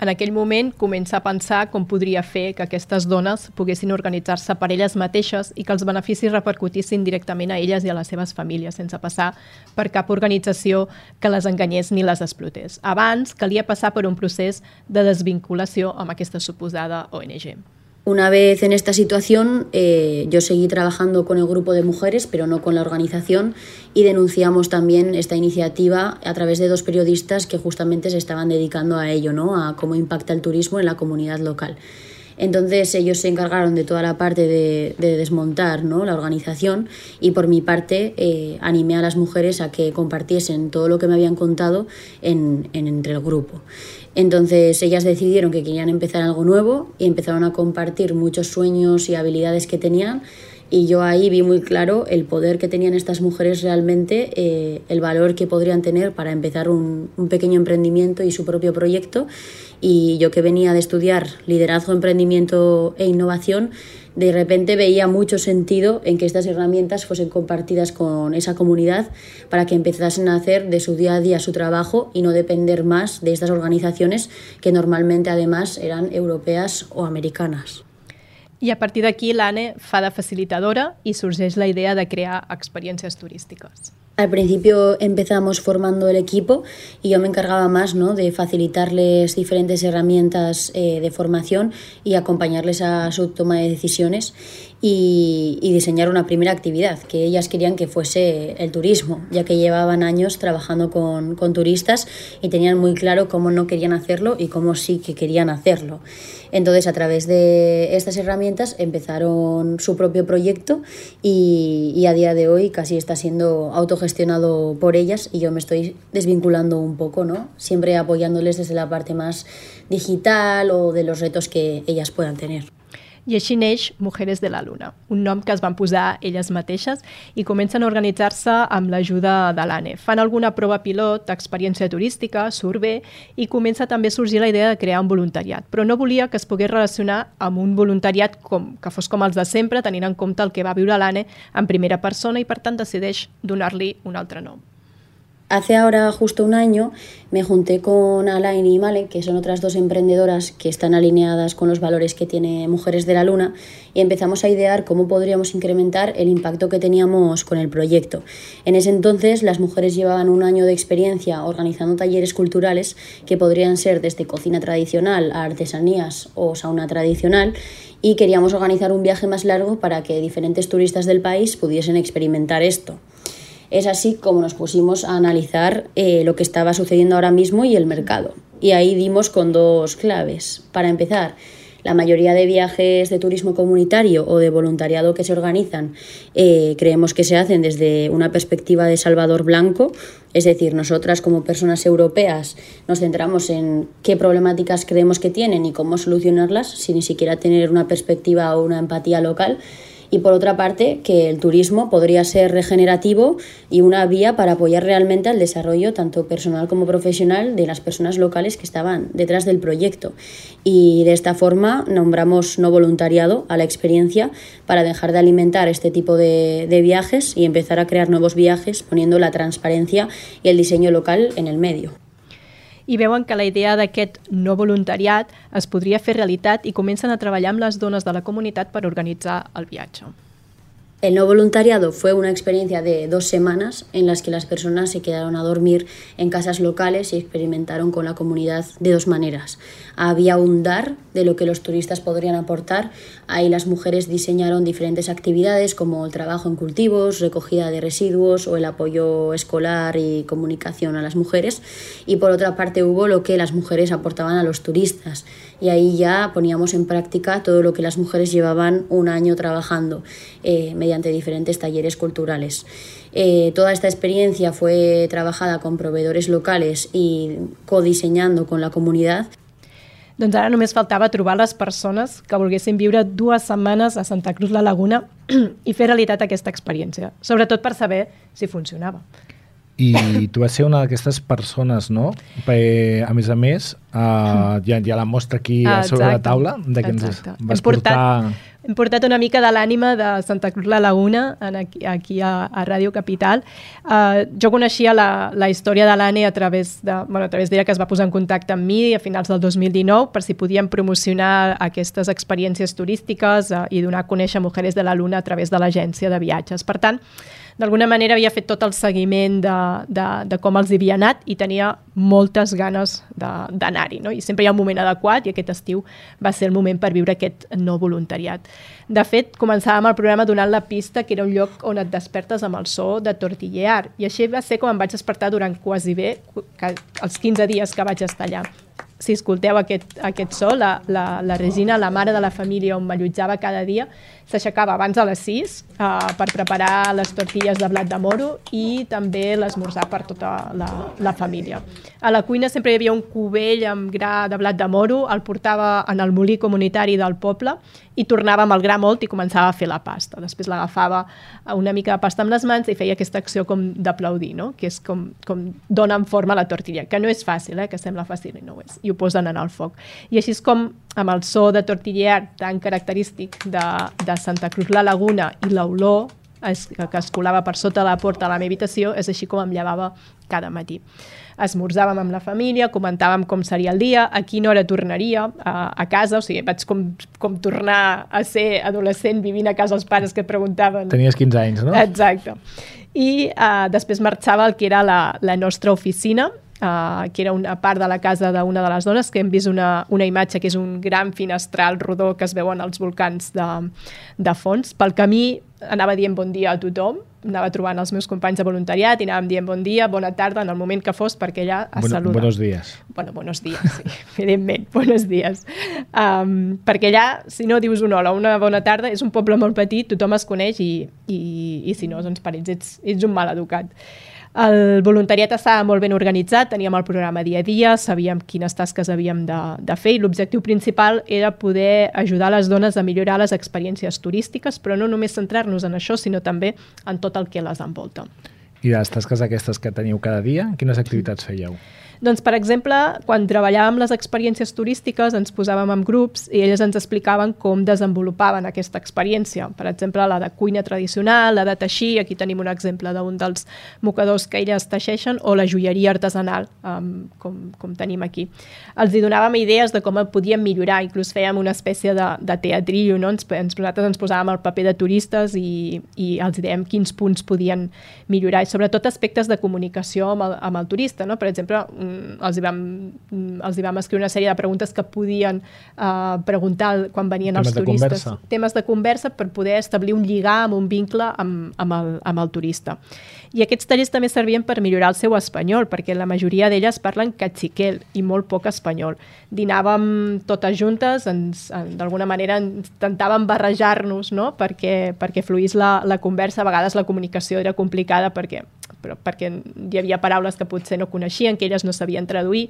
En aquell moment comença a pensar com podria fer que aquestes dones poguessin organitzar-se per elles mateixes i que els beneficis repercutissin directament a elles i a les seves famílies, sense passar per cap organització que les enganyés ni les explotés. Abans calia passar per un procés de desvinculació amb aquesta suposada ONG. Una vez en esta situación, eh, yo seguí trabajando con el grupo de mujeres, pero no con la organización, y denunciamos también esta iniciativa a través de dos periodistas que justamente se estaban dedicando a ello, ¿no? a cómo impacta el turismo en la comunidad local. Entonces ellos se encargaron de toda la parte de, desmontar ¿no? la organización y por mi parte eh, animé a las mujeres a que compartiesen todo lo que me habían contado en, entre el grupo. Entonces ellas decidieron que querían empezar algo nuevo y empezaron a compartir muchos sueños y habilidades que tenían y yo ahí vi muy claro el poder que tenían estas mujeres realmente, eh, el valor que podrían tener para empezar un, un, pequeño emprendimiento y su propio proyecto. Y yo que venía de estudiar liderazgo, emprendimiento e innovación, de repente veía mucho sentido en que estas herramientas fuesen compartidas con esa comunidad para que empezasen a hacer de su día a día su trabajo y no depender más de estas organizaciones que normalmente además eran europeas o americanas. I a partir d'aquí l'ANE fa de facilitadora i sorgeix la idea de crear experiències turístiques. Al principio empezamos formando el equipo y yo me encargaba más ¿no? de facilitarles diferentes herramientas eh, de formación y acompañarles a su toma de decisiones y, y, diseñar una primera actividad, que ellas querían que fuese el turismo, ya que llevaban años trabajando con, con turistas y tenían muy claro cómo no querían hacerlo y cómo sí que querían hacerlo. Entonces, a través de estas herramientas empezaron su propio proyecto y, y a día de hoy casi está siendo autogestionado por ellas y yo me estoy desvinculando un poco, ¿no? Siempre apoyándoles desde la parte más digital o de los retos que ellas puedan tener. I així neix Mujeres de la Luna, un nom que es van posar elles mateixes i comencen a organitzar-se amb l'ajuda de l'ANE. Fan alguna prova pilot d'experiència turística, surt bé, i comença també a sorgir la idea de crear un voluntariat. Però no volia que es pogués relacionar amb un voluntariat com, que fos com els de sempre, tenint en compte el que va viure l'ANE en primera persona i per tant decideix donar-li un altre nom. Hace ahora justo un año me junté con Alain y Malen, que son otras dos emprendedoras que están alineadas con los valores que tiene Mujeres de la Luna, y empezamos a idear cómo podríamos incrementar el impacto que teníamos con el proyecto. En ese entonces las mujeres llevaban un año de experiencia organizando talleres culturales que podrían ser desde cocina tradicional a artesanías o sauna tradicional y queríamos organizar un viaje más largo para que diferentes turistas del país pudiesen experimentar esto. Es así como nos pusimos a analizar eh, lo que estaba sucediendo ahora mismo y el mercado. Y ahí dimos con dos claves. Para empezar, la mayoría de viajes de turismo comunitario o de voluntariado que se organizan eh, creemos que se hacen desde una perspectiva de Salvador Blanco, es decir, nosotras como personas europeas nos centramos en qué problemáticas creemos que tienen y cómo solucionarlas sin ni siquiera tener una perspectiva o una empatía local y por otra parte que el turismo podría ser regenerativo y una vía para apoyar realmente el desarrollo tanto personal como profesional de las personas locales que estaban detrás del proyecto. Y de esta forma nombramos no voluntariado a la experiencia para dejar de alimentar este tipo de, de viajes y empezar a crear nuevos viajes poniendo la transparencia y el diseño local en el medio. I veuen que la idea d'aquest no voluntariat es podria fer realitat i comencen a treballar amb les dones de la comunitat per organitzar el viatge. El no voluntariado fue una experiencia de dos semanas en las que las personas se quedaron a dormir en casas locales y experimentaron con la comunidad de dos maneras. Había un dar de lo que los turistas podrían aportar. Ahí las mujeres diseñaron diferentes actividades como el trabajo en cultivos, recogida de residuos o el apoyo escolar y comunicación a las mujeres. Y por otra parte hubo lo que las mujeres aportaban a los turistas. Y ahí ya poníamos en práctica todo lo que las mujeres llevaban un año trabajando. Eh, mediante diferentes talleres culturales. Eh, toda esta experiencia fue trabajada con proveedores locales i codisenyando con la comunitat. Doncs ara només faltava trobar les persones que volguessin viure dues setmanes a Santa Cruz la Laguna *clears throat* i fer realitat aquesta experiència, sobretot per saber si funcionava. I tu vas ser una d'aquestes persones, no? Per, a més a més, uh, hi, ha, hi ha la mostra aquí ah, sobre la taula de que Exacte. ens vas portar... portar... Hem portat una mica de l'ànima de Santa Cruz la Laguna en aquí, aquí a, a Ràdio Capital. Uh, jo coneixia la, la història de l'Anne a través de, bueno, a través d'ella que es va posar en contacte amb mi a finals del 2019 per si podíem promocionar aquestes experiències turístiques uh, i donar a conèixer Mujeres de la Luna a través de l'agència de viatges. Per tant, d'alguna manera havia fet tot el seguiment de, de, de com els havia anat i tenia moltes ganes d'anar-hi. No? I sempre hi ha un moment adequat i aquest estiu va ser el moment per viure aquest no voluntariat. De fet, començàvem el programa donant la pista que era un lloc on et despertes amb el so de tortillear i així va ser com em vaig despertar durant quasi bé els 15 dies que vaig estar allà si escolteu aquest, aquest so, la, la, la Regina, la mare de la família on m'allotjava cada dia, s'aixecava abans a les 6 uh, eh, per preparar les tortilles de blat de moro i també l'esmorzar per tota la, la família. A la cuina sempre hi havia un cubell amb gra de blat de moro, el portava en el molí comunitari del poble i tornava amb el gra molt i començava a fer la pasta. Després l'agafava una mica de pasta amb les mans i feia aquesta acció com d'aplaudir, no? que és com, com donen forma a la tortilla, que no és fàcil, eh? que sembla fàcil i no ho és, i ho posen en el foc. I així és com, amb el so de tortiller tan característic de, de Santa Cruz la Laguna i l'olor que es colava per sota la porta a la meva habitació, és així com em llevava cada matí. Esmorzàvem amb la família, comentàvem com seria el dia, a quina hora tornaria a, a casa, o sigui, vaig com, com tornar a ser adolescent vivint a casa els pares que preguntaven... Tenies 15 anys, no? Exacte. I uh, després marxava el que era la, la nostra oficina, uh, que era una part de la casa d'una de les dones, que hem vist una, una imatge que és un gran finestral rodó que es veuen els volcans de, de fons. Pel camí anava dient bon dia a tothom, anava trobant els meus companys de voluntariat i anàvem dient bon dia, bona tarda, en el moment que fos, perquè allà es bueno, saluda. Buenos días. Bueno, buenos días, sí, *laughs* evidentment, buenos días. Um, perquè allà, si no dius un hola una bona tarda, és un poble molt petit, tothom es coneix i, i, i si no, doncs per ells ets, ets un mal educat. El voluntariat estava molt ben organitzat, teníem el programa dia a dia, sabíem quines tasques havíem de, de fer i l'objectiu principal era poder ajudar les dones a millorar les experiències turístiques, però no només centrar-nos en això, sinó també en tot el que les envolta. I les tasques aquestes que teniu cada dia, quines activitats fèieu? Doncs, per exemple, quan treballàvem les experiències turístiques ens posàvem en grups i elles ens explicaven com desenvolupaven aquesta experiència. Per exemple, la de cuina tradicional, la de teixir, aquí tenim un exemple d'un dels mocadors que elles teixeixen, o la joieria artesanal, um, com, com tenim aquí. Els hi donàvem idees de com podíem millorar, inclús fèiem una espècie de, de teatrillo, no? ens, ens, nosaltres ens posàvem el paper de turistes i, i els dèiem quins punts podien millorar, i sobretot aspectes de comunicació amb el, amb el turista. No? Per exemple, els hi, vam, els hi vam escriure una sèrie de preguntes que podien uh, preguntar quan venien temes els turistes. De conversa. temes de conversa per poder establir un lligam, un vincle amb, amb, el, amb el turista. I aquests tallers també servien per millorar el seu espanyol, perquè la majoria d'elles parlen cachiquel i molt poc espanyol. Dinàvem totes juntes, d'alguna manera intentàvem barrejar-nos no? perquè, perquè fluís la, la conversa. A vegades la comunicació era complicada perquè però perquè hi havia paraules que potser no coneixien, que elles no sabien traduir,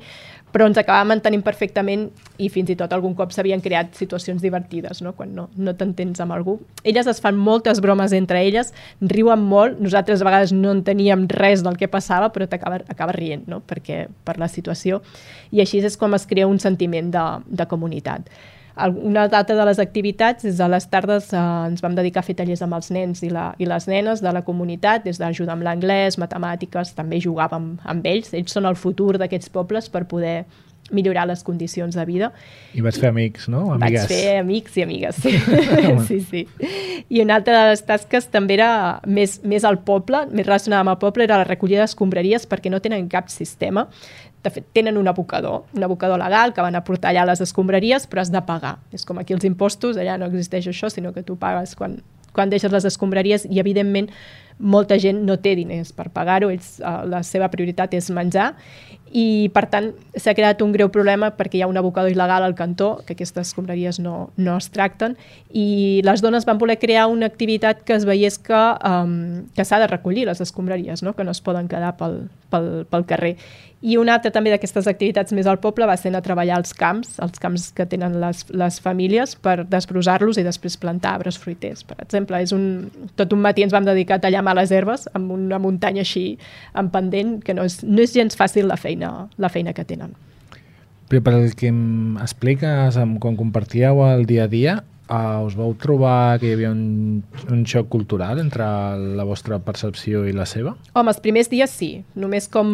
però ens acabàvem entenent perfectament i fins i tot algun cop s'havien creat situacions divertides, no? quan no, no t'entens amb algú. Elles es fan moltes bromes entre elles, riuen molt, nosaltres a vegades no enteníem res del que passava, però t'acaba acaba rient no? Perquè, per la situació, i així és com es crea un sentiment de, de comunitat. Una data de les activitats és a les tardes eh, ens vam dedicar a fer tallers amb els nens i, la, i les nenes de la comunitat, des d'ajudar amb l'anglès, matemàtiques, també jugàvem amb ells. Ells són el futur d'aquests pobles per poder millorar les condicions de vida. I vaig fer amics, no? Amigues. Vaig fer amics i amigues, sí. *laughs* sí, sí. I una altra de les tasques també era més, més al poble, més relacionada amb el poble, era la recollida d'escombraries perquè no tenen cap sistema. De fet, tenen un abocador, un abocador legal que van a portar allà les escombraries, però has de pagar. És com aquí els impostos, allà no existeix això, sinó que tu pagues quan, quan deixes les escombraries i, evidentment, molta gent no té diners per pagar-ho, uh, la seva prioritat és menjar i per tant s'ha creat un greu problema perquè hi ha un abocador il·legal al cantó, que aquestes escombraries no, no es tracten i les dones van voler crear una activitat que es veiés que, um, que s'ha de recollir les escombraries, no? que no es poden quedar pel, pel, pel carrer i una altra també d'aquestes activitats més al poble va ser anar a treballar als camps, els camps que tenen les, les famílies, per desbrosar-los i després plantar arbres fruiters. Per exemple, és un, tot un matí ens vam dedicar a tallar males herbes amb una muntanya així en pendent, que no és, no és gens fàcil la feina, la feina que tenen. Però per el que em expliques, quan compartíeu el dia a dia, Uh, us vau trobar que hi havia un, un xoc cultural entre la vostra percepció i la seva? Home, els primers dies sí. Només com,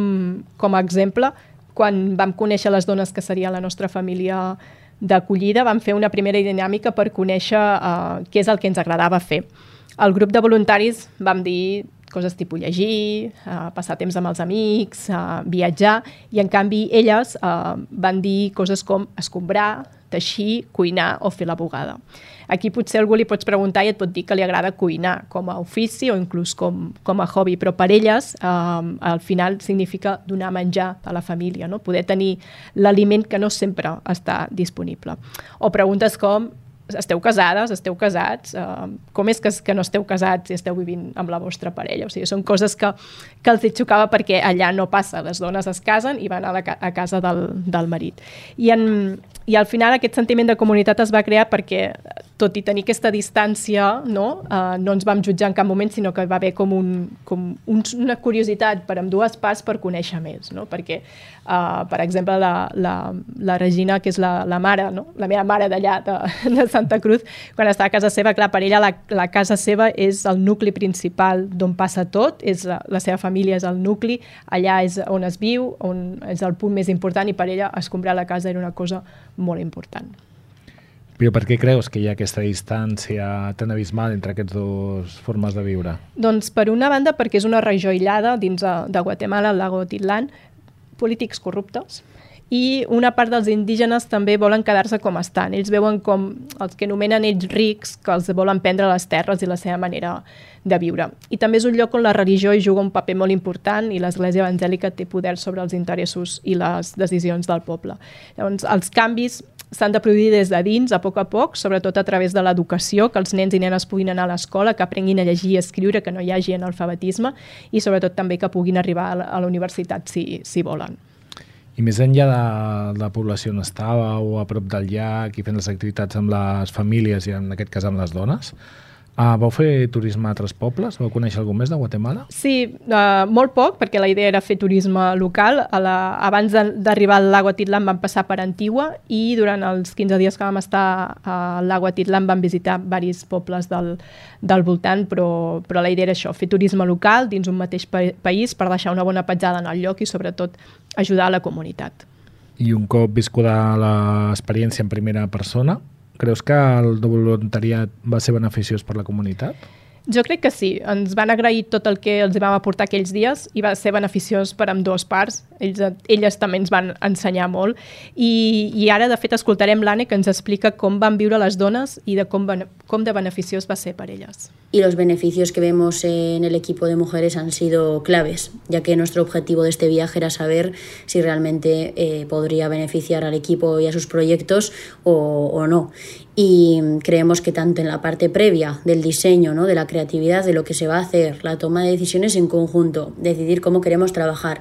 com a exemple, quan vam conèixer les dones que seria la nostra família d'acollida, vam fer una primera dinàmica per conèixer uh, què és el que ens agradava fer. El grup de voluntaris vam dir coses tipus llegir, uh, passar temps amb els amics, uh, viatjar, i en canvi elles uh, van dir coses com escombrar, teixir, cuinar o fer la bugada. Aquí potser algú li pots preguntar i et pot dir que li agrada cuinar com a ofici o inclús com, com a hobby, però per elles eh, al final significa donar menjar a la família, no? poder tenir l'aliment que no sempre està disponible. O preguntes com esteu casades, esteu casats, uh, com és que, que no esteu casats i esteu vivint amb la vostra parella? O sigui, són coses que, que els xocava perquè allà no passa, les dones es casen i van a, la, a casa del, del marit. I, en, I al final aquest sentiment de comunitat es va crear perquè, tot i tenir aquesta distància, no, uh, no ens vam jutjar en cap moment, sinó que va haver com, un, com un, una curiositat per amb dues parts per conèixer més, no? perquè, uh, per exemple, la, la, la Regina, que és la, la mare, no? la meva mare d'allà, de, de Santa Cruz, quan està a casa seva, clar, per ella la, la casa seva és el nucli principal d'on passa tot, és la, la seva família és el nucli, allà és on es viu, on és el punt més important i per ella escombrar la casa era una cosa molt important. Però per què creus que hi ha aquesta distància tan abismal entre aquestes dues formes de viure? Doncs per una banda perquè és una regió aïllada dins de, de Guatemala, el lago Titlán, polítics corruptes, i una part dels indígenes també volen quedar-se com estan. Ells veuen com els que anomenen ells rics, que els volen prendre les terres i la seva manera de viure. I també és un lloc on la religió hi juga un paper molt important i l'Església Evangèlica té poder sobre els interessos i les decisions del poble. Llavors, els canvis s'han de produir des de dins, a poc a poc, sobretot a través de l'educació, que els nens i nenes puguin anar a l'escola, que aprenguin a llegir i escriure, que no hi hagi analfabetisme, i sobretot també que puguin arribar a la universitat si, si volen. I més enllà de la població on estava o a prop del llac i fent les activitats amb les famílies i en aquest cas amb les dones, Ah, vau fer turisme a altres pobles? Vau conèixer algun més de Guatemala? Sí, uh, molt poc, perquè la idea era fer turisme local. A la, abans d'arribar al lago Atitlán vam passar per Antigua i durant els 15 dies que vam estar al lago Atitlán vam visitar diversos pobles del, del voltant, però, però la idea era això, fer turisme local dins un mateix pa país per deixar una bona petjada en el lloc i sobretot ajudar a la comunitat. I un cop viscuda l'experiència en primera persona, Creus que el voluntariat va ser beneficiós per la comunitat? Jo crec que sí. Ens van agrair tot el que els vam aportar aquells dies i va ser beneficiós per amb dues parts. Ells, elles també ens van ensenyar molt. I, i ara, de fet, escoltarem l'Anne que ens explica com van viure les dones i de com, com de beneficiós va ser per elles. Y los beneficios que vemos en el equipo de mujeres han sido claves, ya que nuestro objetivo de este viaje era saber si realmente eh, podría beneficiar al equipo y a sus proyectos o, o no y creemos que tanto en la parte previa del diseño, ¿no? de la creatividad, de lo que se va a hacer, la toma de decisiones en conjunto, decidir cómo queremos trabajar,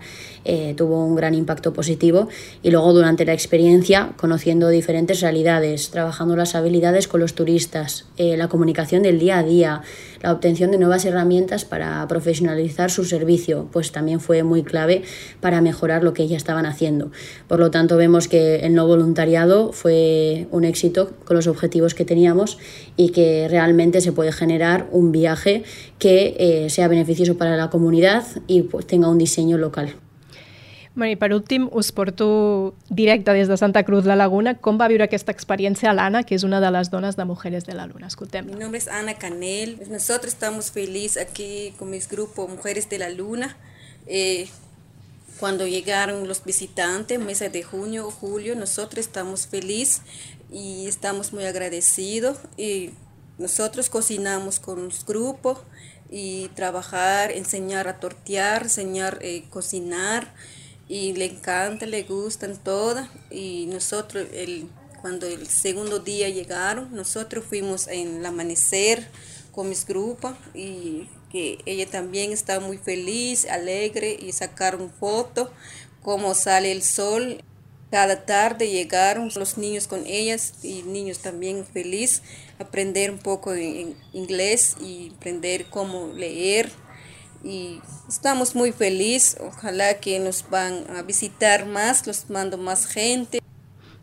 eh, tuvo un gran impacto positivo y luego durante la experiencia conociendo diferentes realidades, trabajando las habilidades con los turistas, eh, la comunicación del día a día, la obtención de nuevas herramientas para profesionalizar su servicio, pues también fue muy clave para mejorar lo que ya estaban haciendo. Por lo tanto, vemos que el no voluntariado fue un éxito con los objetivos que teníamos y que realmente se puede generar un viaje que eh, sea beneficioso para la comunidad y pues, tenga un diseño local. Bueno, I per últim, us porto directe des de Santa Cruz la Laguna. Com va viure aquesta experiència l'Anna, que és una de les dones de Mujeres de la Luna? Escoltem. Mi nombre es Ana Canel. Nosotros estamos felices aquí con mi grupo Mujeres de la Luna. Eh, cuando llegaron los visitantes, meses de junio o julio, nosotros estamos felices y estamos muy agradecidos. Y nosotros cocinamos con los grupos y trabajar, enseñar a tortear, enseñar a eh, cocinar y le encanta, le gustan todas y nosotros el, cuando el segundo día llegaron, nosotros fuimos en el amanecer con mis grupos y que ella también está muy feliz, alegre y sacaron fotos cómo sale el sol. Cada tarde llegaron los niños con ellas y niños también feliz aprender un poco de inglés y aprender cómo leer y estamos muy felices. Ojalá que nos van a visitar más, los mando más gente.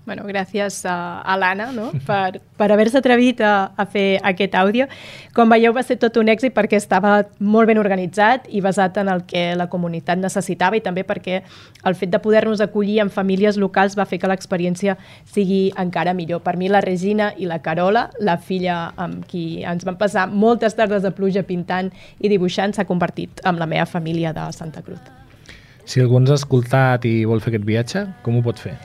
Bueno, gràcies a, a l'Anna no? per, per haver-se atrevit a, a fer aquest àudio. Com veieu, va ser tot un èxit perquè estava molt ben organitzat i basat en el que la comunitat necessitava i també perquè el fet de poder-nos acollir en famílies locals va fer que l'experiència sigui encara millor. Per mi, la Regina i la Carola, la filla amb qui ens van passar moltes tardes de pluja pintant i dibuixant, s'ha convertit en la meva família de Santa Cruz. Si algú ens ha escoltat i vol fer aquest viatge, com ho pot fer?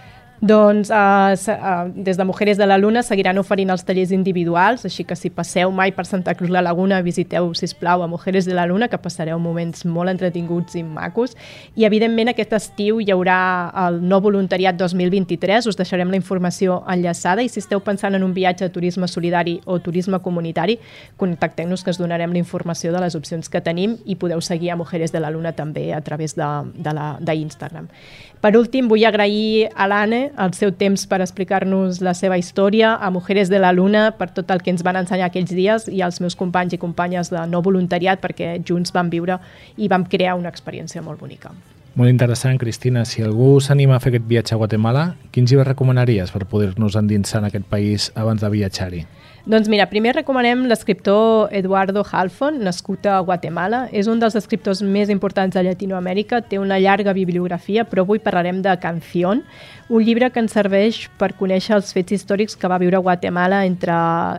Doncs uh, uh, des de Mujeres de la Luna seguiran oferint els tallers individuals, així que si passeu mai per Santa Cruz la Laguna, visiteu, si plau a Mujeres de la Luna, que passareu moments molt entretinguts i macos. I, evidentment, aquest estiu hi haurà el no voluntariat 2023, us deixarem la informació enllaçada i si esteu pensant en un viatge de turisme solidari o turisme comunitari, contacteu-nos que us donarem la informació de les opcions que tenim i podeu seguir a Mujeres de la Luna també a través d'Instagram. Per últim, vull agrair a l'Anne el seu temps per explicar-nos la seva història, a Mujeres de la Luna per tot el que ens van ensenyar aquells dies i als meus companys i companyes de no voluntariat perquè junts vam viure i vam crear una experiència molt bonica. Molt interessant, Cristina. Si algú s'anima a fer aquest viatge a Guatemala, quins llibres recomanaries per poder-nos endinsar en aquest país abans de viatjar-hi? Doncs mira, primer recomanem l'escriptor Eduardo Halfon, nascut a Guatemala. És un dels escriptors més importants de Llatinoamèrica, té una llarga bibliografia, però avui parlarem de Canción, un llibre que ens serveix per conèixer els fets històrics que va viure Guatemala entre,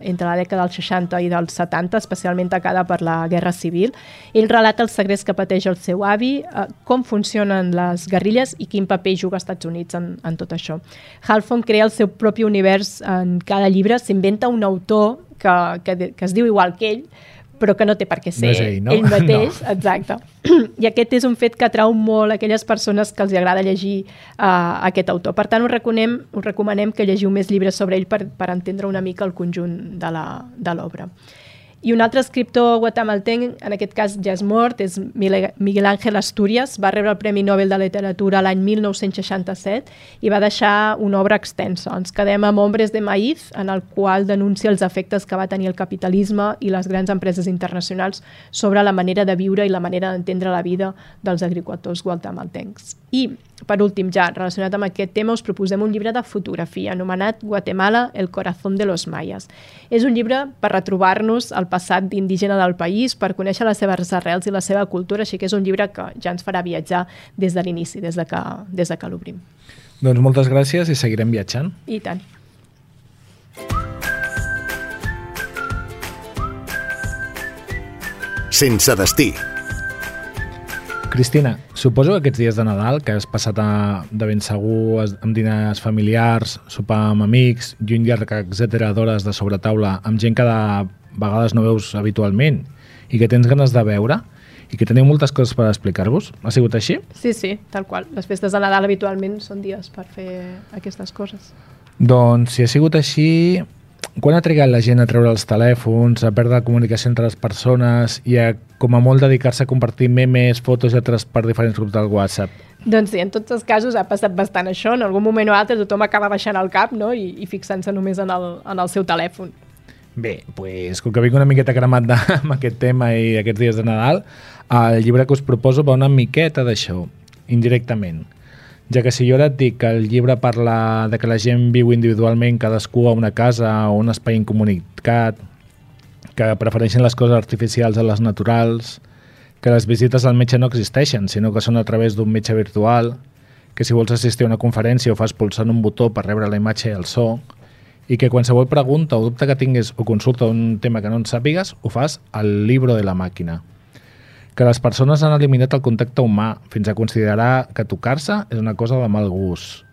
entre la dècada dels 60 i dels 70, especialment tacada per la Guerra Civil. Ell relata els segrets que pateix el seu avi, eh, com funcionen les guerrilles i quin paper juga als Estats Units en, en tot això. Halfon crea el seu propi univers en cada llibre, s'inventa un autor que, que, que es diu igual que ell, però que no té per què ser no ell, no? *laughs* ell mateix, no. exacte. I aquest és un fet que atrau molt aquelles persones que els agrada llegir uh, aquest autor. Per tant, us, recomanem, us recomanem que llegiu més llibres sobre ell per, per entendre una mica el conjunt de l'obra. I un altre escriptor guatemaltenc, en aquest cas ja és mort, és Miguel Ángel Asturias, va rebre el Premi Nobel de Literatura l'any 1967 i va deixar una obra extensa. Ens quedem amb Hombres de Maíz, en el qual denuncia els efectes que va tenir el capitalisme i les grans empreses internacionals sobre la manera de viure i la manera d'entendre la vida dels agricultors guatemaltencs. I per últim, ja relacionat amb aquest tema, us proposem un llibre de fotografia anomenat Guatemala, el corazón de los mayas. És un llibre per retrobar-nos al passat indígena del país, per conèixer les seves arrels i la seva cultura, així que és un llibre que ja ens farà viatjar des de l'inici, des de que, des de que l'obrim. Doncs moltes gràcies i seguirem viatjant. I tant. Sense destí. Cristina, suposo que aquests dies de Nadal, que has passat a, de ben segur amb dinars familiars, sopar amb amics i un llarg, etc d'hores de sobretaula amb gent que de vegades no veus habitualment i que tens ganes de veure i que teniu moltes coses per explicar-vos. Ha sigut així? Sí, sí, tal qual. Les festes de Nadal habitualment són dies per fer aquestes coses. Doncs si ha sigut així, quan ha trigat la gent a treure els telèfons, a perdre la comunicació entre les persones i a, com a molt, dedicar-se a compartir memes, fotos i altres per diferents grups del WhatsApp? Doncs sí, en tots els casos ha passat bastant això. En algun moment o altre tothom acaba baixant el cap no? i, i fixant-se només en el, en el seu telèfon. Bé, pues, com que vinc una miqueta cremat de, *laughs* amb aquest tema i aquests dies de Nadal, el llibre que us proposo va una miqueta d'això, indirectament ja que si jo ara et dic que el llibre parla de que la gent viu individualment cadascú a una casa o un espai incomunicat, que prefereixen les coses artificials a les naturals, que les visites al metge no existeixen, sinó que són a través d'un metge virtual, que si vols assistir a una conferència ho fas pulsant un botó per rebre la imatge i el so, i que qualsevol pregunta o dubte que tinguis o consulta un tema que no en sàpigues ho fas al libro de la màquina. Que les persones han eliminat el contacte humà fins a considerar que tocar-se és una cosa de mal gust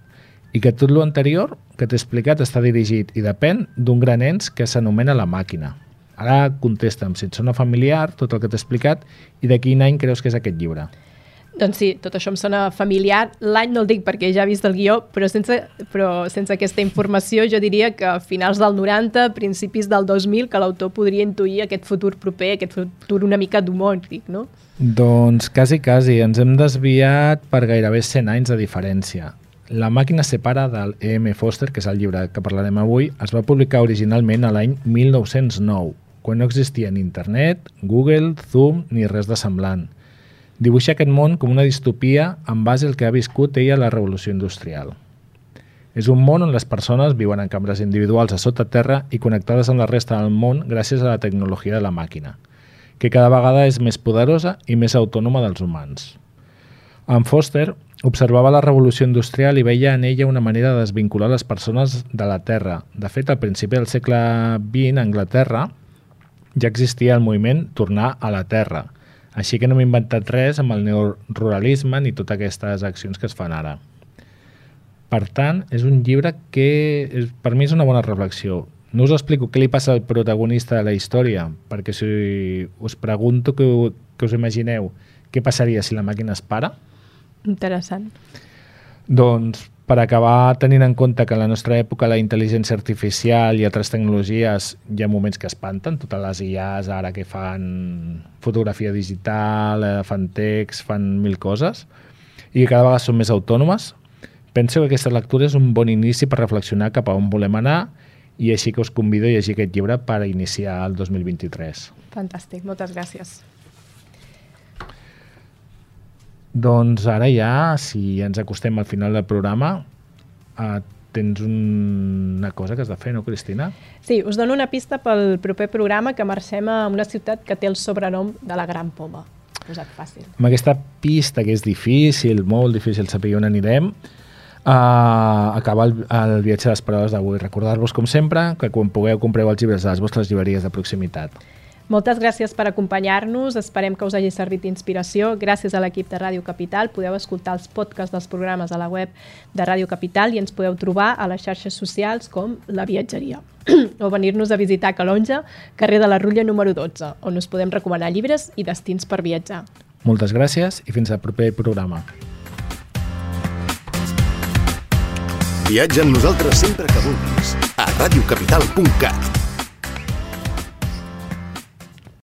i que tot l'anterior que t'he explicat està dirigit i depèn d'un gran ens que s'anomena la màquina. Ara contesta'm si et sona familiar tot el que t'he explicat i de quin any creus que és aquest llibre. Doncs sí, tot això em sona familiar. L'any no el dic perquè ja he vist el guió, però sense, però sense aquesta informació jo diria que a finals del 90, principis del 2000, que l'autor podria intuir aquest futur proper, aquest futur una mica domòtic, no? Doncs quasi, quasi. Ens hem desviat per gairebé 100 anys de diferència. La màquina separa del E.M. Foster, que és el llibre que parlarem avui, es va publicar originalment a l'any 1909, quan no existia ni internet, Google, Zoom ni res de semblant. Dibuixa aquest món com una distopia en base al que ha viscut ella la revolució industrial. És un món on les persones viuen en cambres individuals a sota terra i connectades amb la resta del món gràcies a la tecnologia de la màquina, que cada vegada és més poderosa i més autònoma dels humans. En Foster observava la revolució industrial i veia en ella una manera de desvincular les persones de la Terra. De fet, al principi del segle XX, a Anglaterra, ja existia el moviment Tornar a la Terra. Així que no m'he inventat res amb el neoruralisme ni totes aquestes accions que es fan ara. Per tant, és un llibre que és, per mi és una bona reflexió. No us explico què li passa al protagonista de la història, perquè si us pregunto que, que us imagineu què passaria si la màquina es para, Interessant. doncs, per acabar tenint en compte que en la nostra època la intel·ligència artificial i altres tecnologies hi ha moments que espanten, totes les IAs ara que fan fotografia digital, eh, fan text, fan mil coses, i cada vegada són més autònomes, penso que aquesta lectura és un bon inici per reflexionar cap a on volem anar i així que us convido a llegir aquest llibre per iniciar el 2023. Fantàstic, moltes gràcies. Doncs ara ja, si ens acostem al final del programa, eh, tens un... una cosa que has de fer, no, Cristina? Sí, us dono una pista pel proper programa que marxem a una ciutat que té el sobrenom de la Gran Poma. Posat fàcil. Amb aquesta pista que és difícil, molt difícil saber on anirem, uh, acaba el, el viatge de les paraules d'avui. Recordar-vos, com sempre, que quan pugueu compreu els llibres a les vostres llibreries de proximitat. Moltes gràcies per acompanyar-nos, esperem que us hagi servit d'inspiració. Gràcies a l'equip de Ràdio Capital podeu escoltar els podcasts dels programes a la web de Ràdio Capital i ens podeu trobar a les xarxes socials com La Viatgeria *clears throat* o venir-nos a visitar a Calonja, carrer de la Rutlla número 12, on us podem recomanar llibres i destins per viatjar. Moltes gràcies i fins al proper programa. Viatja amb nosaltres sempre que vulguis a radiocapital.cat